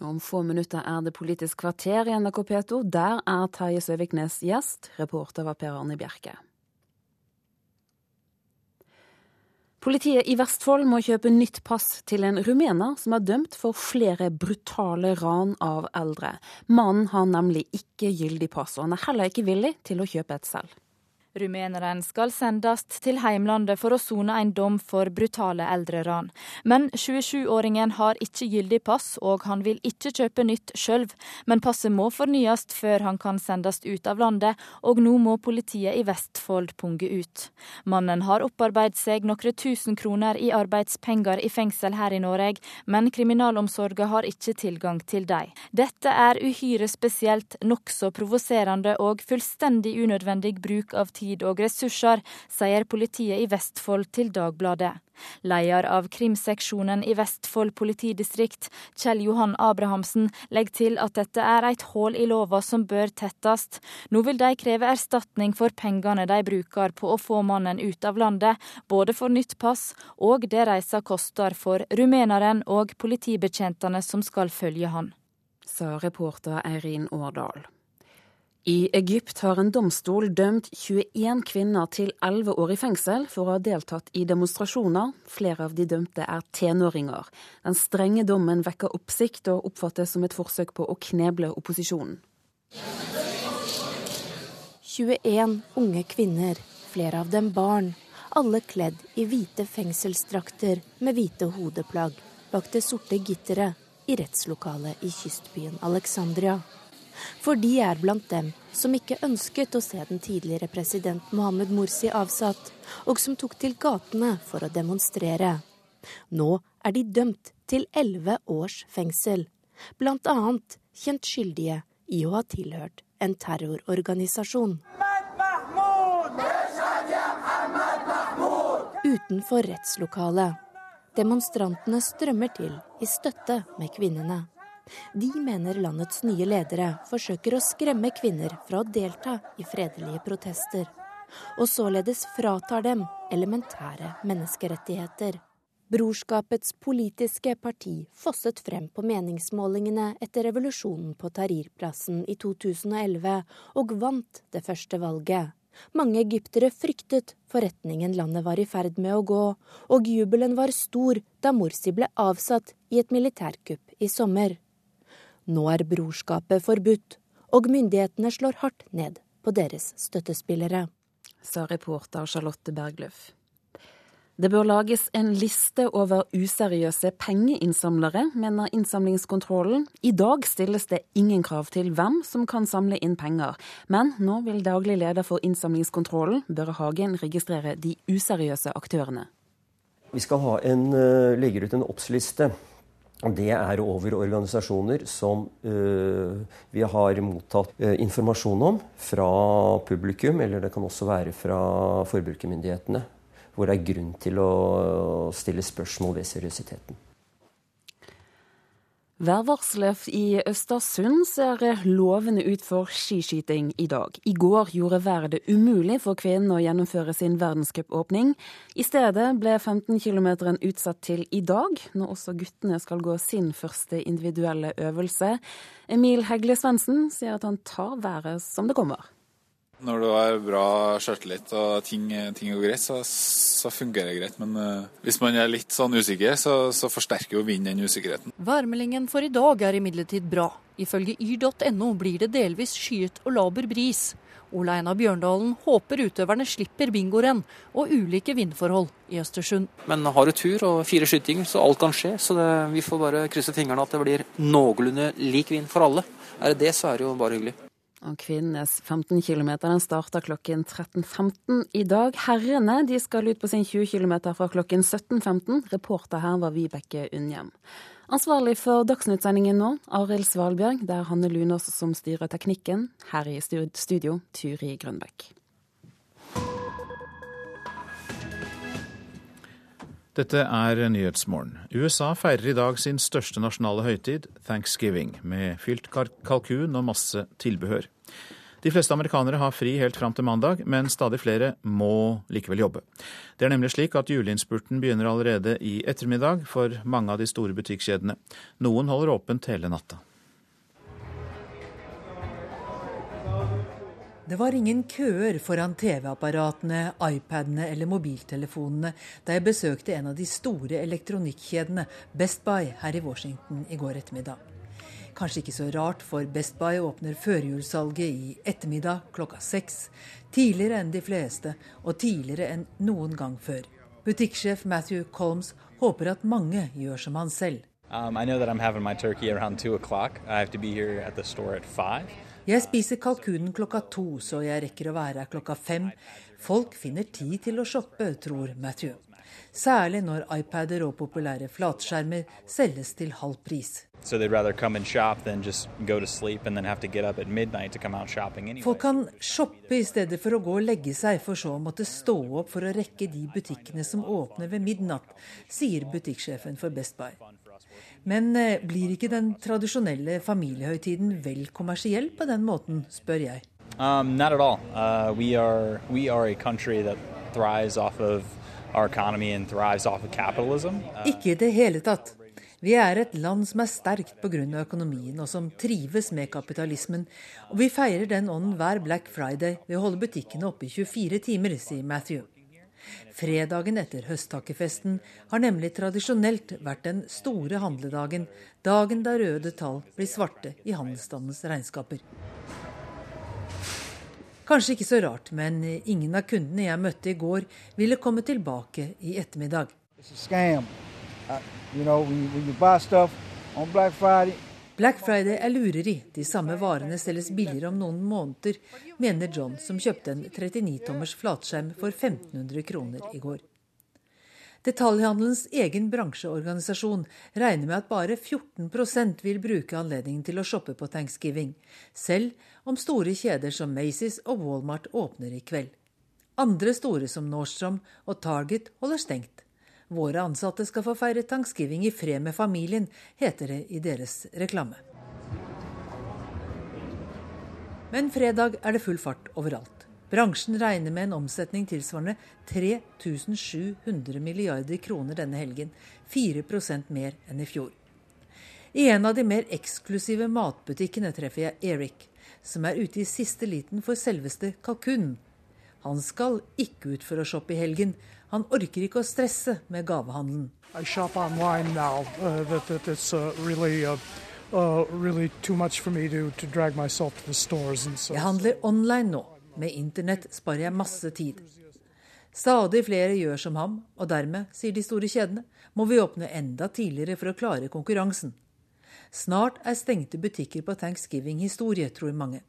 Om få minutter er det Politisk kvarter i NRK P2. Der er Terje Søviknes gjest. Reporter var Per Arne Bjerke. Politiet i Vestfold må kjøpe nytt pass til en rumener som er dømt for flere brutale ran av eldre. Mannen har nemlig ikke gyldig pass, og han er heller ikke villig til å kjøpe et selv. Rumeneren skal sendes til heimlandet for å sone en dom for brutale eldreran. Men 27-åringen har ikke gyldig pass, og han vil ikke kjøpe nytt sjøl. Men passet må fornyes før han kan sendes ut av landet, og nå må politiet i Vestfold punge ut. Mannen har opparbeidet seg noen tusen kroner i arbeidspenger i fengsel her i Norge, men kriminalomsorgen har ikke tilgang til dem. Dette er uhyre spesielt, nokså provoserende og fullstendig unødvendig bruk av tid tid og ressurser, sier politiet i Vestfold til Dagbladet. Leder av krimseksjonen i Vestfold politidistrikt, Kjell Johan Abrahamsen, legger til at dette er et hull i lova som bør tettes. Nå vil de kreve erstatning for pengene de bruker på å få mannen ut av landet, både for nytt pass og det reisa koster for rumeneren og politibetjentene som skal følge han. Sa reporter Eirin Årdal. I Egypt har en domstol dømt 21 kvinner til 11 år i fengsel for å ha deltatt i demonstrasjoner. Flere av de dømte er tenåringer. Den strenge dommen vekker oppsikt og oppfattes som et forsøk på å kneble opposisjonen. 21 unge kvinner, flere av dem barn, alle kledd i hvite fengselsdrakter med hvite hodeplagg bak det sorte gitteret i rettslokalet i kystbyen Alexandria. For de er blant dem som ikke ønsket å se den tidligere president Mohammed Morsi avsatt, og som tok til gatene for å demonstrere. Nå er de dømt til elleve års fengsel, annet kjent skyldige i å ha tilhørt en terrororganisasjon. Utenfor rettslokalet. Demonstrantene strømmer til i støtte med kvinnene. De mener landets nye ledere forsøker å skremme kvinner fra å delta i fredelige protester, og således fratar dem elementære menneskerettigheter. Brorskapets politiske parti fosset frem på meningsmålingene etter revolusjonen på Tahrir-plassen i 2011, og vant det første valget. Mange egyptere fryktet for retningen landet var i ferd med å gå, og jubelen var stor da Morsi ble avsatt i et militærkupp i sommer. Nå er brorskapet forbudt, og myndighetene slår hardt ned på deres støttespillere. Sa reporter Charlotte Bergløff. Det bør lages en liste over useriøse pengeinnsamlere, mener Innsamlingskontrollen. I dag stilles det ingen krav til hvem som kan samle inn penger, men nå vil daglig leder for Innsamlingskontrollen, Børre Hagen, registrere de useriøse aktørene. Vi skal ha en, legger legge ut en oppsliste Det er over organisasjoner som uh, vi har mottatt uh, informasjon om fra publikum, eller det kan også være fra forbrukermyndighetene, hvor det er grunn til å stille spørsmål ved seriøsiteten. Værvarselet i Østersund ser lovende ut for skiskyting i dag. I går gjorde været det umulig for kvinnen å gjennomføre sin verdenscupåpning. I stedet ble 15 km utsatt til i dag, når også guttene skal gå sin første individuelle øvelse. Emil Hegle Svendsen sier at han tar været som det kommer. Når du har bra sjøltillit og ting, ting, går greit, så, så, fungerer det greit. Men uh, hvis man er litt sånn usikker, så, så forsterker jo vinden den usikkerheten. Værmeldingen for i dag er imidlertid bra. Ifølge yr.no blir det delvis skyet og laber bris. Ole Einar Bjørndalen håper utøverne slipper bingorenn og ulike vindforhold i Østersund. Men har du tur og fire skytinger, så alt kan skje. Så det, vi får bare krysse fingrene at det blir noenlunde lik vind for alle. Er det det, så er det jo bare hyggelig. Og kvinnenes 15 km starter klokken 13.15 i dag. Herrene de skal ut på sin 20 km fra klokken 17.15. Reporter her var Vibeke Unnhjem. Ansvarlig for Dagsnytt-sendingen nå, Arild Svalbjørg. Det er Hanne Lunås som styrer teknikken. Her i studio, Turi Grønbekk. Dette er Nyhetsmorgen. USA feirer i dag sin største nasjonale høytid, thanksgiving, med fylt kalkun og masse tilbehør. De fleste amerikanere har fri helt fram til mandag, men stadig flere må likevel jobbe. Det er nemlig slik at juleinnspurten begynner allerede i ettermiddag for mange av de store butikkjedene. Noen holder åpent hele natta. Det var ingen køer foran TV-apparatene, iPadene eller mobiltelefonene da jeg besøkte en av de store elektronikkjedene, Best Buy, her i Washington i går ettermiddag. Kanskje ikke så rart, for Best Buy åpner førjulssalget i ettermiddag klokka seks. Tidligere enn de fleste, og tidligere enn noen gang før. Butikksjef Matthew Colmes håper at mange gjør som han selv. Um, I know that I'm having my turkey around 2 o'clock. I have to be here at the store at 5. Jeg spiser kalkunen klokka to, så jeg rekker å være her klokka fem. Folk finner tid til å shoppe, tror Matthew. Særlig når iPader og populære flatskjermer selges til halv pris. Folk kan shoppe i stedet for å gå og legge seg, for så å måtte stå opp for å rekke de butikkene som åpner ved midnatt, sier butikksjefen for Best Buy. Men eh, blir ikke den tradisjonelle familiehøytiden vel kommersiell på den måten, spør jeg. Um, not at all. Uh, we are we are a country that thrives off of Uh, ikke i det hele tatt. Vi er et land som er sterkt pga. økonomien, og som trives med kapitalismen. Og vi feirer den ånden hver Black Friday ved å holde butikkene oppe i 24 timer, sier Matthew. Fredagen etter høsttakkefesten har nemlig tradisjonelt vært den store handledagen, dagen da røde tall blir svarte i handelsstandens regnskaper. Kanskje ikke så rart, men ingen av kundene jeg møtte i går, ville komme tilbake i ettermiddag. Black Friday er lureri. De samme varene selges billigere om noen måneder, mener John, som kjøpte en 39-tommers flatskjerm for 1500 kroner i går. Detaljhandelens egen bransjeorganisasjon regner med at bare 14% vil bruke anledningen til å shoppe på thanksgiving, selv om store kjeder som Macy's og Walmart åpner i kveld. Andre store som Nordstrom og Target holder stengt. Våre ansatte skal få feire thanksgiving i fred med familien, heter det i deres reklame. Men fredag er det full fart overalt. Bransjen regner med en omsetning tilsvarende 3700 milliarder kroner denne helgen, 4% mer enn i fjor. I en av de mer eksklusive matbutikkene treffer jeg Eric, som er ute i siste liten for selveste kalkunen. Han skal ikke ut for å shoppe i helgen, han orker ikke å stresse med gavehandelen. Jeg handler online nå. Med internett sparer jeg masse tid. Stadig flere gjør som ham, og dermed, sier de store kjedene, må vi åpne enda tidligere for å klare konkurransen. Snart er stengte butikker på thanksgiving historie, tror mange.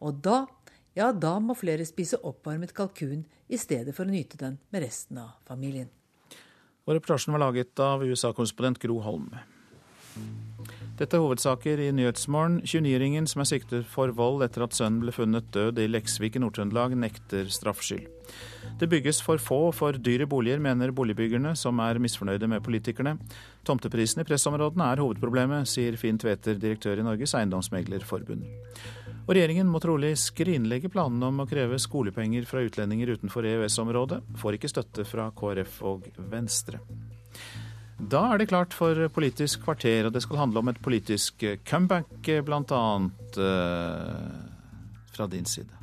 Og da ja, da må flere spise oppvarmet kalkun i stedet for å nyte den med resten av familien. Og reportasjen var laget av USA-korrespondent Gro Holm. Dette er hovedsaker i Nyhetsmorgen. 29-åringen som er siktet for vold etter at sønnen ble funnet død i Leksvik i Nord-Trøndelag, nekter straffskyld. Det bygges for få og for dyre boliger, mener boligbyggerne, som er misfornøyde med politikerne. Tomteprisene i pressområdene er hovedproblemet, sier Finn Tveter, direktør i Norges Eiendomsmeglerforbund. Og regjeringen må trolig skrinlegge planene om å kreve skolepenger fra utlendinger utenfor EØS-området. Får ikke støtte fra KrF og Venstre. Da er det klart for Politisk kvarter, og det skal handle om et politisk comeback, bl.a. Uh, fra din side.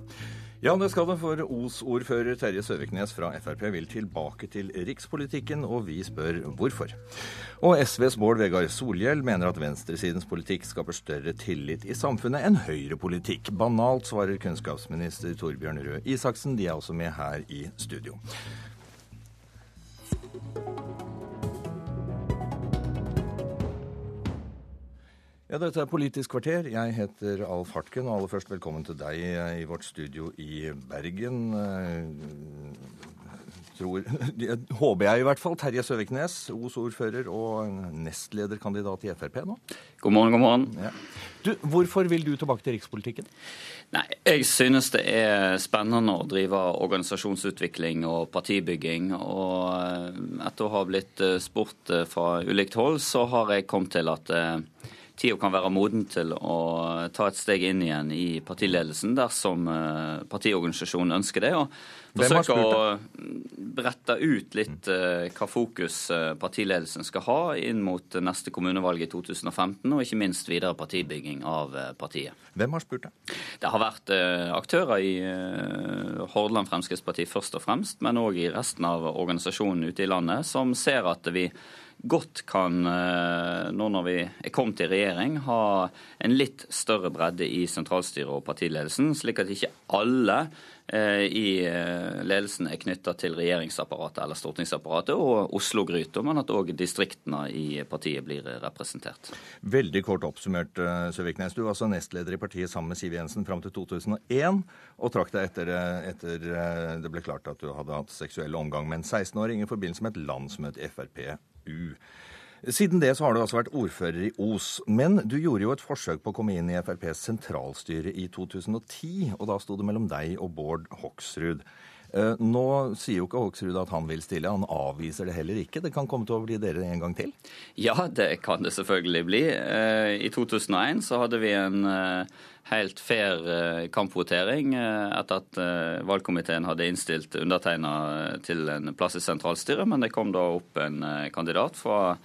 Ja, det skal det, for Os-ordfører Terje Søviknes fra Frp vil tilbake til rikspolitikken, og vi spør hvorfor. Og SVs Bård Vegar Solhjell mener at venstresidens politikk skaper større tillit i samfunnet enn høyrepolitikk. Banalt, svarer kunnskapsminister Torbjørn Røe Isaksen. De er også med her i studio. Ja, dette er Politisk kvarter. Jeg heter Alf Hartken, og aller først velkommen til deg i vårt studio i Bergen. Eh, tror, håper jeg i hvert fall. Terje Søviknes, Os-ordfører og nestlederkandidat i Frp nå. God morgen, god morgen. Ja. Du, hvorfor vil du tilbake til rikspolitikken? Nei, Jeg synes det er spennende å drive organisasjonsutvikling og partibygging. Og eh, etter å ha blitt eh, spurt fra ulikt hold, så har jeg kommet til at tida kan være moden til å ta et steg inn igjen i partiledelsen dersom eh, partiorganisasjonen ønsker det. og Forsøke å brette ut litt uh, hva fokus uh, partiledelsen skal ha inn mot neste kommunevalg i 2015, og ikke minst videre partibygging av partiet. Hvem har spurt deg? Det har vært aktører i Hordaland Fremskrittsparti først og fremst, men òg i resten av organisasjonen ute i landet, som ser at vi godt kan, eh, nå når vi er kommet i regjering, ha en litt større bredde i sentralstyret og partiledelsen, slik at ikke alle eh, i eh, ledelsen er knytta til regjeringsapparatet eller stortingsapparatet og Oslo-gryta, men at òg distriktene i partiet blir representert. Veldig kort oppsummert, Søviknes. Du var altså nestleder i partiet sammen med Siv Jensen fram til 2001, og trakk deg etter, etter det ble klart at du hadde hatt seksuell omgang med en 16-åring i forbindelse med et landsmøte i Frp U. Siden det så har du altså vært ordfører i Os. Men du gjorde jo et forsøk på å komme inn i FrPs sentralstyre i 2010, og da sto det mellom deg og Bård Hoksrud. Eh, nå sier jo ikke Hoksrud at han vil stille, han avviser det heller ikke. Det kan komme til å bli dere en gang til? Ja, det kan det selvfølgelig bli. Eh, I 2001 så hadde vi en eh, helt fair kampvotering etter at valgkomiteen hadde innstilt undertegna til en plass i sentralstyret, men det kom da opp en kandidat fra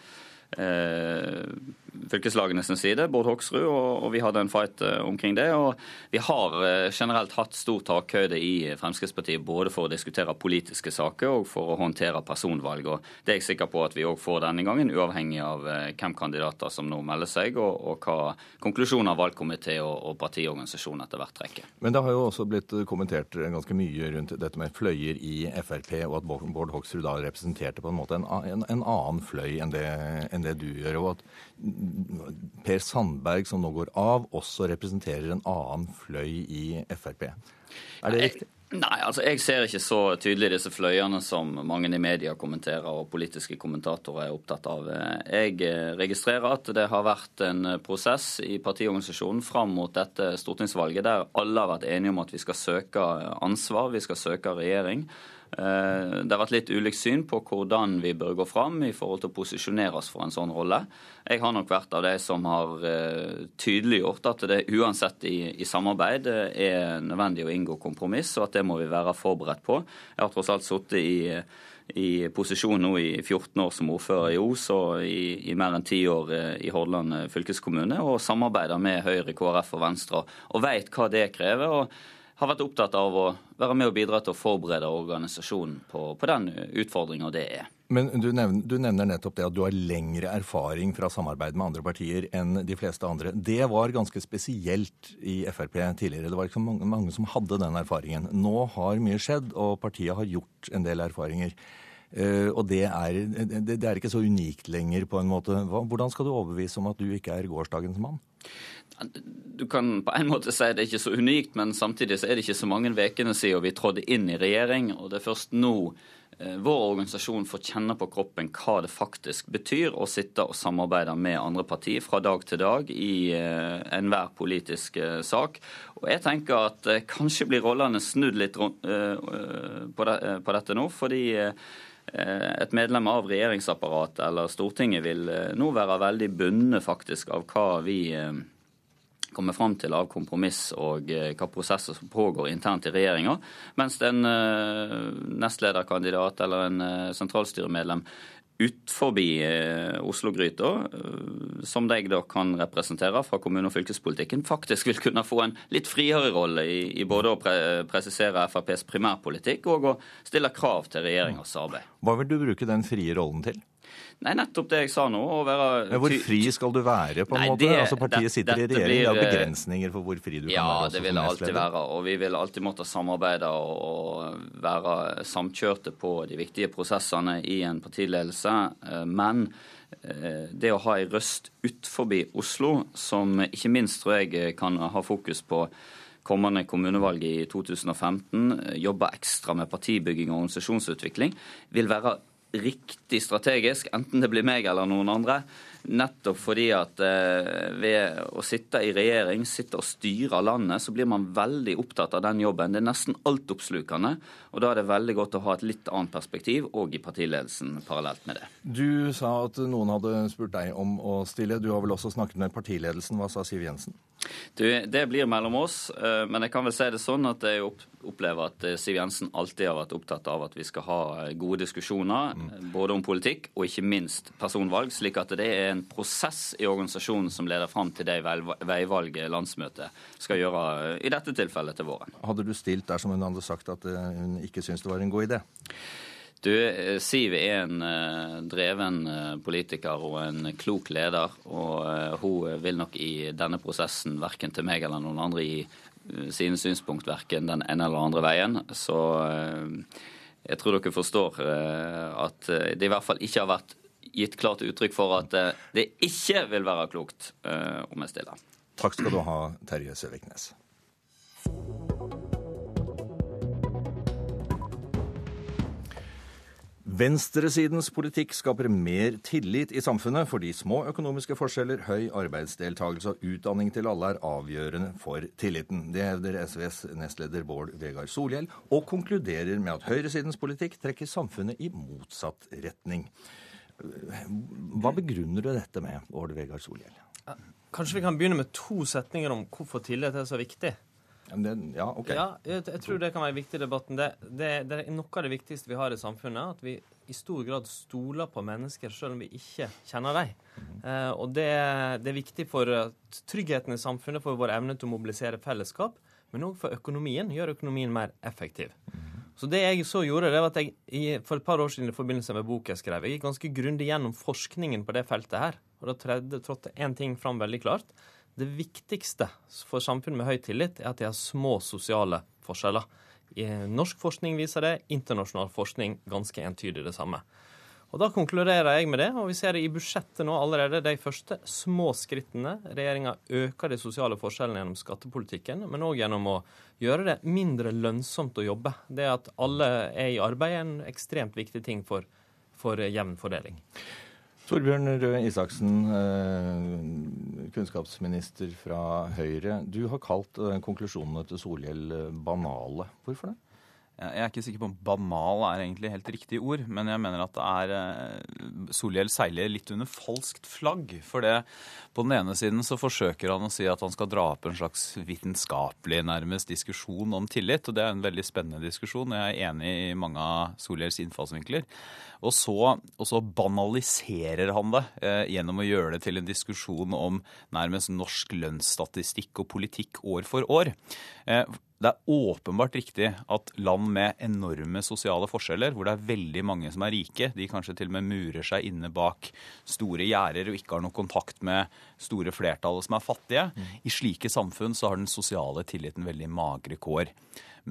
fylkeslagene sin side, Bård Hoksrud, og, og, vi hadde en fight eh, omkring det. Og vi har eh, generelt hatt stor takhøyde i Fremskrittspartiet både for å diskutere politiske saker og for å håndtere personvalg. og Det er jeg sikker på at vi òg får denne gangen, uavhengig av eh, hvem kandidater som nå melder seg, og, og hva konklusjoner valgkomité og, og partiorganisasjon etter hvert trekker. Men det har jo også blitt kommentert ganske mye rundt dette med fløyer i Frp, og at Bård Hoksrud da representerte på en måte en, en, en annen fløy enn det, enn det du gjør. og at Per Sandberg, som nå går av, også representerer en annen fløy i Frp. Er det riktig? Nei, altså jeg ser ikke så tydelig disse fløyene som mange i media kommenterer og politiske kommentatorer er opptatt av. Jeg registrerer at det har vært en prosess i partiorganisasjonen fram mot dette stortingsvalget der alle har vært enige om at vi skal søke ansvar, vi skal søke regjering. Eh, det har vært litt ulikt syn på hvordan vi bør gå fram i forhold til å posisjonere oss for en sånn rolle. Jeg har nok vært av de som har eh, tydeliggjort at det uansett i, i samarbeid eh, er nødvendig å inngå kompromiss, og at det må vi være forberedt på. Jeg har tross alt sittet i i posisjon nå i 14 år som ordfører i Os og i, i mer enn ti år i Hordaland fylkeskommune, og samarbeider med Høyre, KrF og Venstre og veit hva det krever. og har vært opptatt av å være med og bidra til å forberede organisasjonen på, på den utfordringa det er. Men du nevner, du nevner, nettopp det at du har lengre erfaring fra samarbeid med andre partier enn de fleste andre. Det var ganske spesielt i Frp tidligere. Det var ikke så mange, mange som hadde den erfaringen. Nå har mye skjedd, og partiet har gjort en del erfaringer. Uh, og det er, det, det er, ikke så unikt lenger, på en måte. Hvordan skal du overbevise om at du ikke er gårsdagens mann? Du kan på en måte si det er ikke så unikt, men samtidig så er det ikke så mange ukene siden vi trådte inn i regjering. Og det er først nå eh, vår organisasjon får kjenne på kroppen hva det faktisk betyr å sitte og samarbeide med andre partier fra dag til dag i enhver politisk sak. Og jeg tenker at kanskje blir rollene snudd litt på dette nå, fordi et medlem av regjeringsapparatet eller Stortinget vil nå være veldig bundet av hva vi kommer fram til av kompromiss og eh, hva prosesser som pågår internt i regjeringa, mens en eh, nestlederkandidat eller en eh, sentralstyremedlem utenfor Oslo-gryta, som deg da kan representere fra kommune- og fylkespolitikken, faktisk vil kunne få en litt friere rolle i, i både å pre presisere FrPs primærpolitikk og å stille krav til regjeringas arbeid. Hva vil du bruke den frie rollen til? Nei, nettopp det jeg sa nå. å være... Hvor fri skal du være, på en Nei, måte? Det, altså Partiet sitter i regjering, det er begrensninger for hvor fri du ja, kan være. Ja, det vil det alltid være. Og vi vil alltid måtte samarbeide og være samkjørte på de viktige prosessene i en partiledelse. Eh, men eh, det å ha ei røst utenfor Oslo, som ikke minst tror jeg kan ha fokus på kommende kommunevalg i 2015, jobbe ekstra med partibygging og organisasjonsutvikling, vil være riktig strategisk, enten det blir meg eller noen andre. Nettopp fordi at eh, ved å sitte i regjering, sitte og styre landet, så blir man veldig opptatt av den jobben. Det er nesten altoppslukende. Og da er det veldig godt å ha et litt annet perspektiv, og i partiledelsen parallelt med det. Du sa at noen hadde spurt deg om å stille. Du har vel også snakket med partiledelsen. Hva sa Siv Jensen? Du, det blir mellom oss, eh, men jeg kan vel si det sånn at jeg opplever at eh, Siv Jensen alltid har vært opptatt av at vi skal ha eh, gode diskusjoner, mm. både om politikk og ikke minst personvalg, slik at det er en prosess i organisasjonen som leder fram til det veivalget landsmøtet skal gjøre, i dette tilfellet til våren. Hadde du stilt dersom hun hadde sagt at hun ikke syntes det var en god idé? Du, eh, Siv er en uh, dreven uh, politiker og en klok leder. Og uh, hun vil nok i denne prosessen verken til meg eller noen andre gi sine synspunkt verken den ene eller andre veien. Så jeg tror dere forstår at det i hvert fall ikke har vært gitt klart uttrykk for at det ikke vil være klokt om jeg stiller. Takk skal du ha, Terje Søviknes. Venstresidens politikk skaper mer tillit i samfunnet fordi små økonomiske forskjeller, høy arbeidsdeltakelse og utdanning til alle er avgjørende for tilliten. Det hevder SVs nestleder Bård Vegar Solhjell, og konkluderer med at høyresidens politikk trekker samfunnet i motsatt retning. Hva begrunner du dette med, Bård Vegar Solhjell? Kanskje vi kan begynne med to setninger om hvorfor tillit er så viktig. Det, ja, ok. Ja, jeg, jeg, tror det kan være viktig i debatten. Det, det, det, er noe av det viktigste vi har i samfunnet. At vi i stor grad stoler på mennesker selv om vi ikke kjenner dem. Mm. Eh, og det, er viktig for tryggheten i samfunnet, for vår evne til å mobilisere fellesskap, men òg for økonomien. Gjøre økonomien mer effektiv. Mm. Så det jeg så gjorde, det var at jeg for et par år siden i forbindelse med boka jeg skrev, jeg gikk ganske grundig gjennom forskningen på det feltet her. Og da trådte én ting fram veldig klart. Det viktigste for samfunn med høy tillit er at de har små sosiale forskjeller. Norsk forskning viser det, internasjonal forskning ganske entydig det samme. Og Da konkluderer jeg med det, og vi ser det i budsjettet nå allerede, de første små skrittene. Regjeringa øker de sosiale forskjellene gjennom skattepolitikken, men òg gjennom å gjøre det mindre lønnsomt å jobbe. Det at alle er i arbeid, er en ekstremt viktig ting for, for jevn fordeling. Torbjørn Røe Isaksen, eh, kunnskapsminister fra Høyre. Du har kalt eh, konklusjonene til Solhjell eh, banale. Hvorfor det? Jeg er ikke sikker på om banal er egentlig helt riktig ord, men jeg mener at det er Solhjell seiler litt under falskt flagg. For det, på den ene siden så forsøker han å si at han skal dra opp en slags vitenskapelig nærmest diskusjon om tillit, og det er en veldig spennende diskusjon. Jeg er enig i mange av Solhjells innfallsvinkler. Og så, og så banaliserer han det eh, gjennom å gjøre det til en diskusjon om nærmest norsk lønnsstatistikk og politikk år for år. Eh, det er åpenbart riktig at land med enorme sosiale forskjeller, hvor det er veldig mange som er rike, de kanskje til og med murer seg inne bak store gjerder og ikke har noe kontakt med store flertallet som er fattige, mm. i slike samfunn så har den sosiale tilliten veldig magre kår.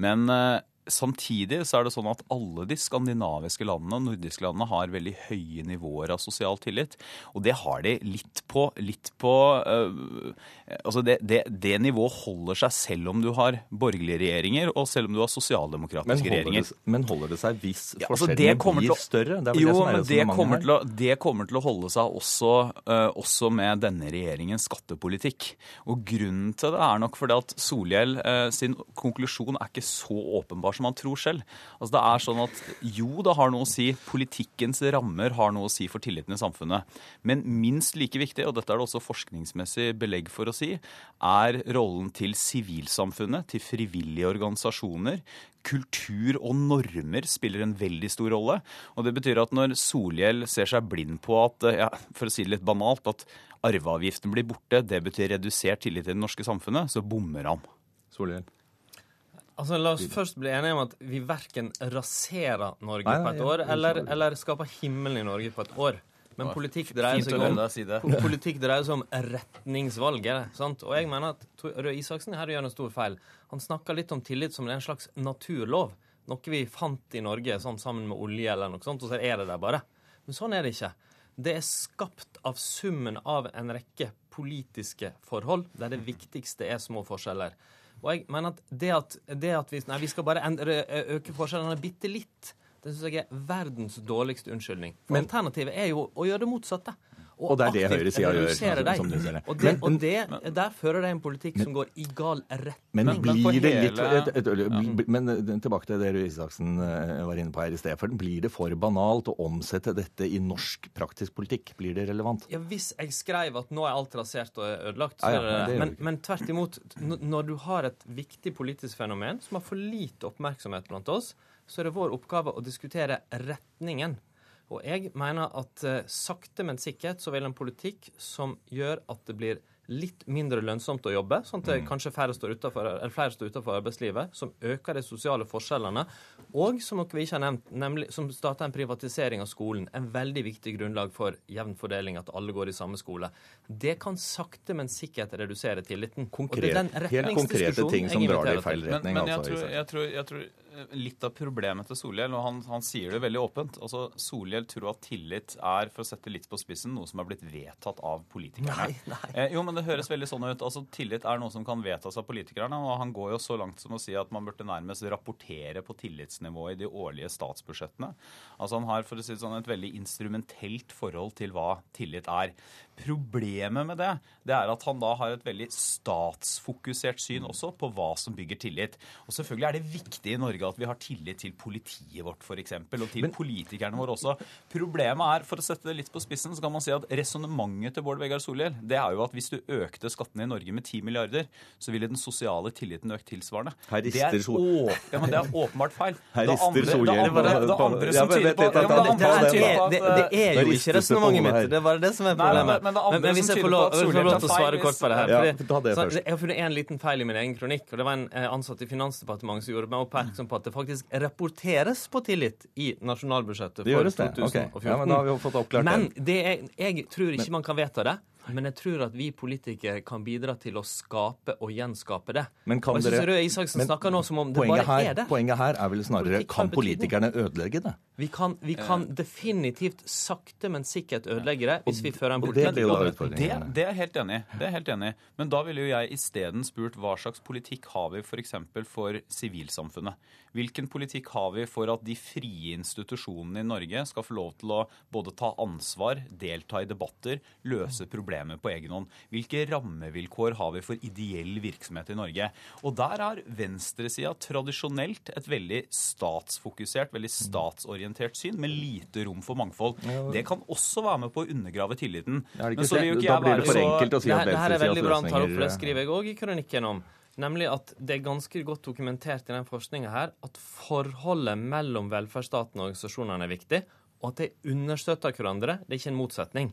Men eh, Samtidig så er det sånn at alle de skandinaviske landene og nordiske landene har veldig høye nivåer av sosial tillit. Og det har de litt på, litt på øh, Altså det, det, det, nivået holder seg selv om du har borgerlige regjeringer, og selv om du har sosialdemokratiske regjeringer. Det, men holder det seg hvis ja, altså forskjellene blir større? Det jo, det men det kommer, å, det kommer, til å, holde seg også, øh, også, med denne regjeringens skattepolitikk. Og grunnen til det er nok fordi at Solhjell øh, sin konklusjon er ikke så åpenbar som han tror selv. Altså det er sånn at jo, det har noe å si. Politikkens rammer har noe å si for tilliten i samfunnet. Men minst like viktig, og dette er det også forskningsmessig belegg for å si, er rollen til sivilsamfunnet, til frivillige organisasjoner. Kultur og normer spiller en veldig stor rolle. Og det betyr at når Solhjell ser seg blind på at, ja, for å si det litt banalt, at arveavgiften blir borte, det betyr redusert tillit til det norske samfunnet, så bommer han. Solhjell. Altså, La oss først bli enige om at vi verken raserer Norge nei, nei, på et år, eller, eller skaper himmelen i Norge på et år. Men politikk dreier, seg om, politikk dreier seg om retningsvalget. Sant? Og jeg mener at Røe Isaksen her gjør en stor feil. Han snakker litt om tillit som en slags naturlov. Noe vi fant i Norge sånn, sammen med olje eller noe sånt, og så er det der bare. Men sånn er det ikke. Det er skapt av summen av en rekke politiske forhold der det viktigste er små forskjeller. Og jeg mener at det at, det at vi, nei, vi skal bare endre, øke forskjellene bitte litt det syns jeg er verdens dårligste unnskyldning. For Men, Alternativet er jo å gjøre det motsatte. Og, og det er det høyresida gjør. Som du ser det. Og, det, og det, der fører det en politikk men, som går i gal retning. Men blir det litt et, et, et, Men eh, tilbake til det Røe Isaksen eh, var inne på her i sted. For blir det for banalt å omsette dette i norsk praktisk politikk? Blir det relevant? Ja, Hvis jeg skrev at nå er alt rasert og ødelagt, så er det, det men, men tvert imot. Når du har et viktig politisk fenomen som har for lite oppmerksomhet blant oss, så er det vår oppgave å diskutere retningen. Og jeg mener at uh, sakte, men sikkert så vil en politikk som gjør at det blir litt mindre lønnsomt å jobbe, sånn at mm. kanskje færre står utenfor, flere står utenfor arbeidslivet, som øker de sosiale forskjellene, og som dere vi ikke har nevnt, nemlig som starter en privatisering av skolen. En veldig viktig grunnlag for jevn fordeling, at alle går i samme skole. Det kan sakte, men sikkert redusere tilliten. Konkret, helt konkrete ting som drar det i feil retning. Men, men jeg, altså, tror, jeg, tror, jeg, tror, eh, litt av problemet til Solhjell, og han, han, sier det veldig åpent altså Solhjell tror at tillit er, for å sette litt på spissen, noe som er blitt vedtatt av politikerne. Nei, nei. Eh, jo, men det høres veldig sånn ut. Altså, Tillit er noe som kan vedtas av politikerne. og Han går jo så langt som å si at man burde nærmest rapportere på tillitsnivået i de årlige statsbudsjettene. Altså Han har for å si det sånn, et veldig instrumentelt forhold til hva tillit er. Problemet med det det er at han da har et veldig statsfokusert syn også på hva som bygger tillit. Og Selvfølgelig er det viktig i Norge at vi har tillit til politiet vårt f.eks., og til Men, politikerne våre også. Problemet er, for å sette det litt på spissen, så kan man si at resonnementet til Bård Vegar Solhjell det er jo at hvis du økte skattene i Norge med 10 milliarder, så ville den sosiale tilliten økt tilsvarende. Her det, er, ja, men det er åpenbart feil. Her rister Solhjell på Det andre som tyder på Det er jo ikke resonnementet mitt. Det er bare det som er problemet. Men men, tyder på at Solhjell lov til å svare kort på det her. Ja, ta det så, Jeg har funnet en liten feil i min egen kronikk. og Det var en eh, ansatt i Finansdepartementet som gjorde meg oppmerksom på at det faktisk rapporteres på tillit i nasjonalbudsjettet for 2014. Okay. Ja, men da har vi fått oppklart men det er, jeg tror ikke man kan vedta det. Men jeg tror at vi politikere kan bidra til å skape og gjenskape det. Men kan og jeg synes Røe Isaksen snakker nå som om det bare her, er det. Poenget her er vel snarere Politikk kan politikerne ødelegge det? Vi kan, vi kan definitivt sakte, men sikkert ødelegge det hvis vi fører en politikk. Det, det, det er helt enig Det er helt enig Men da ville jo jeg isteden spurt hva slags politikk har vi f.eks. For, for sivilsamfunnet? Hvilken politikk har vi for at de frie institusjonene i Norge skal få lov til å både ta ansvar, delta i debatter, løse problemer på egen hånd? Hvilke rammevilkår har vi for ideell virksomhet i Norge? Og der er venstresida tradisjonelt et veldig statsfokusert, veldig statsorientert syn, med lite rom for mangfold. Det kan også være med på å undergrave tilliten. Men så vil jo ikke jeg være så... At det her er veldig bra han tar opp, for det skriver jeg òg i kronikken om. Nemlig at det er ganske godt dokumentert i den forskninga her at forholdet mellom velferdsstaten og organisasjonene er viktig, og at de understøtter hverandre. Det er ikke en motsetning.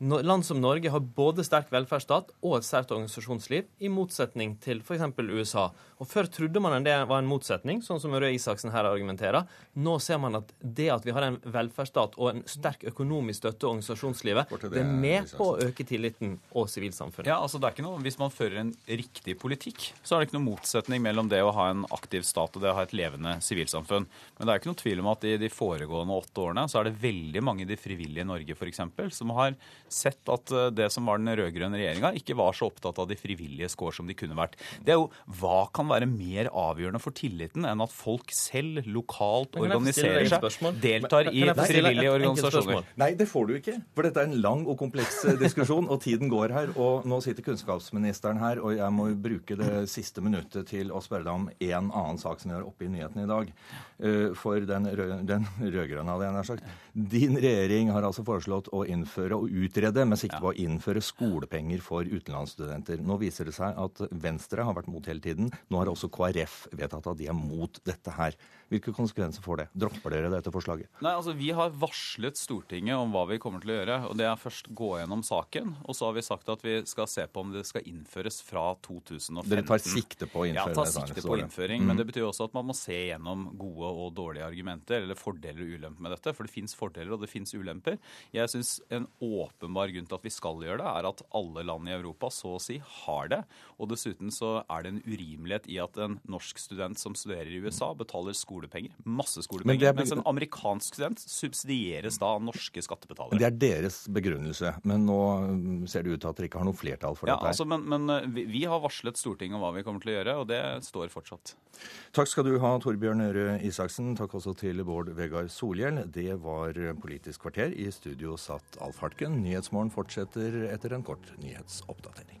Land som Norge har både sterk velferdsstat og et sterkt organisasjonsliv, i motsetning til f.eks. USA. Og Før trodde man det var en motsetning, sånn som Røe Isaksen her argumenterer. Nå ser man at det at vi har en velferdsstat og en sterk økonomisk støtte og organisasjonslivet, det er med på å øke tilliten og sivilsamfunnet. Ja, altså det er ikke noe, Hvis man fører en riktig politikk, så er det ikke noen motsetning mellom det å ha en aktiv stat og det å ha et levende sivilsamfunn. Men det er ikke noe tvil om at i de foregående åtte årene så er det veldig mange i de frivillige i Norge eksempel, som har sett at eh, det som var den rød-grønne regjeringa, ikke var så opptatt av de frivillige skår som de kunne vært. Det er jo, Hva kan være mer avgjørende for tilliten enn at folk selv lokalt organiserer seg, deltar i frivillige organisasjoner? Nei, det får du ikke. For dette er en lang og kompleks eh, diskusjon, og tiden går her. Og nå sitter kunnskapsministeren her, og jeg må bruke det siste minuttet til å spørre deg om en annen sak som vi har oppe i nyhetene i dag. Eh, For den, rød, den rød-grønne, hadde jeg nær sagt. Din regjering har altså foreslått å innføre og utrede med sikte på å innføre skolepenger for utenlandsstudenter. Nå viser det seg at Venstre har vært mot hele tiden. Nå har også KrF vedtatt at de er mot dette her. Hvilke konsekvenser får det? Dropper dere dette forslaget? Nei, altså Vi har varslet Stortinget om hva vi kommer til å gjøre. og Det er først gå gjennom saken, og så har vi sagt at vi skal se på om det skal innføres fra 2015. Dere tar sikte på å innføre det? Ja, tar sikte på innføring. Mm. Men det betyr også at man må se gjennom gode og dårlige argumenter, eller fordeler og ulemper med dette. For det fins fordeler og det fins ulemper. Jeg syns en åpenbar grunn til at vi skal gjøre det, er at alle land i Europa så å si har det. Og dessuten så er det en urimelighet i at en norsk student som studerer i USA, betaler skolepenger, masse skolepenger, er- mens en amerikansk student subsidieres da av norske skattebetalere. Det er deres begrunnelse, men nå mm, ser det ut til at dere ikke har noe flertall for Ja, dette. her. altså, men, men eh, vi, vi har varslet Stortinget om hva vi kommer til å gjøre, og det står fortsatt. Takk skal du ha, Torbjørn Røe Isaksen. Takk også til Bård Vegar Solhjell. Det var Politisk kvarter. I studio satt Alf Hartken. Nyhetsmorgen fortsetter etter en kort nyhetsoppdatering.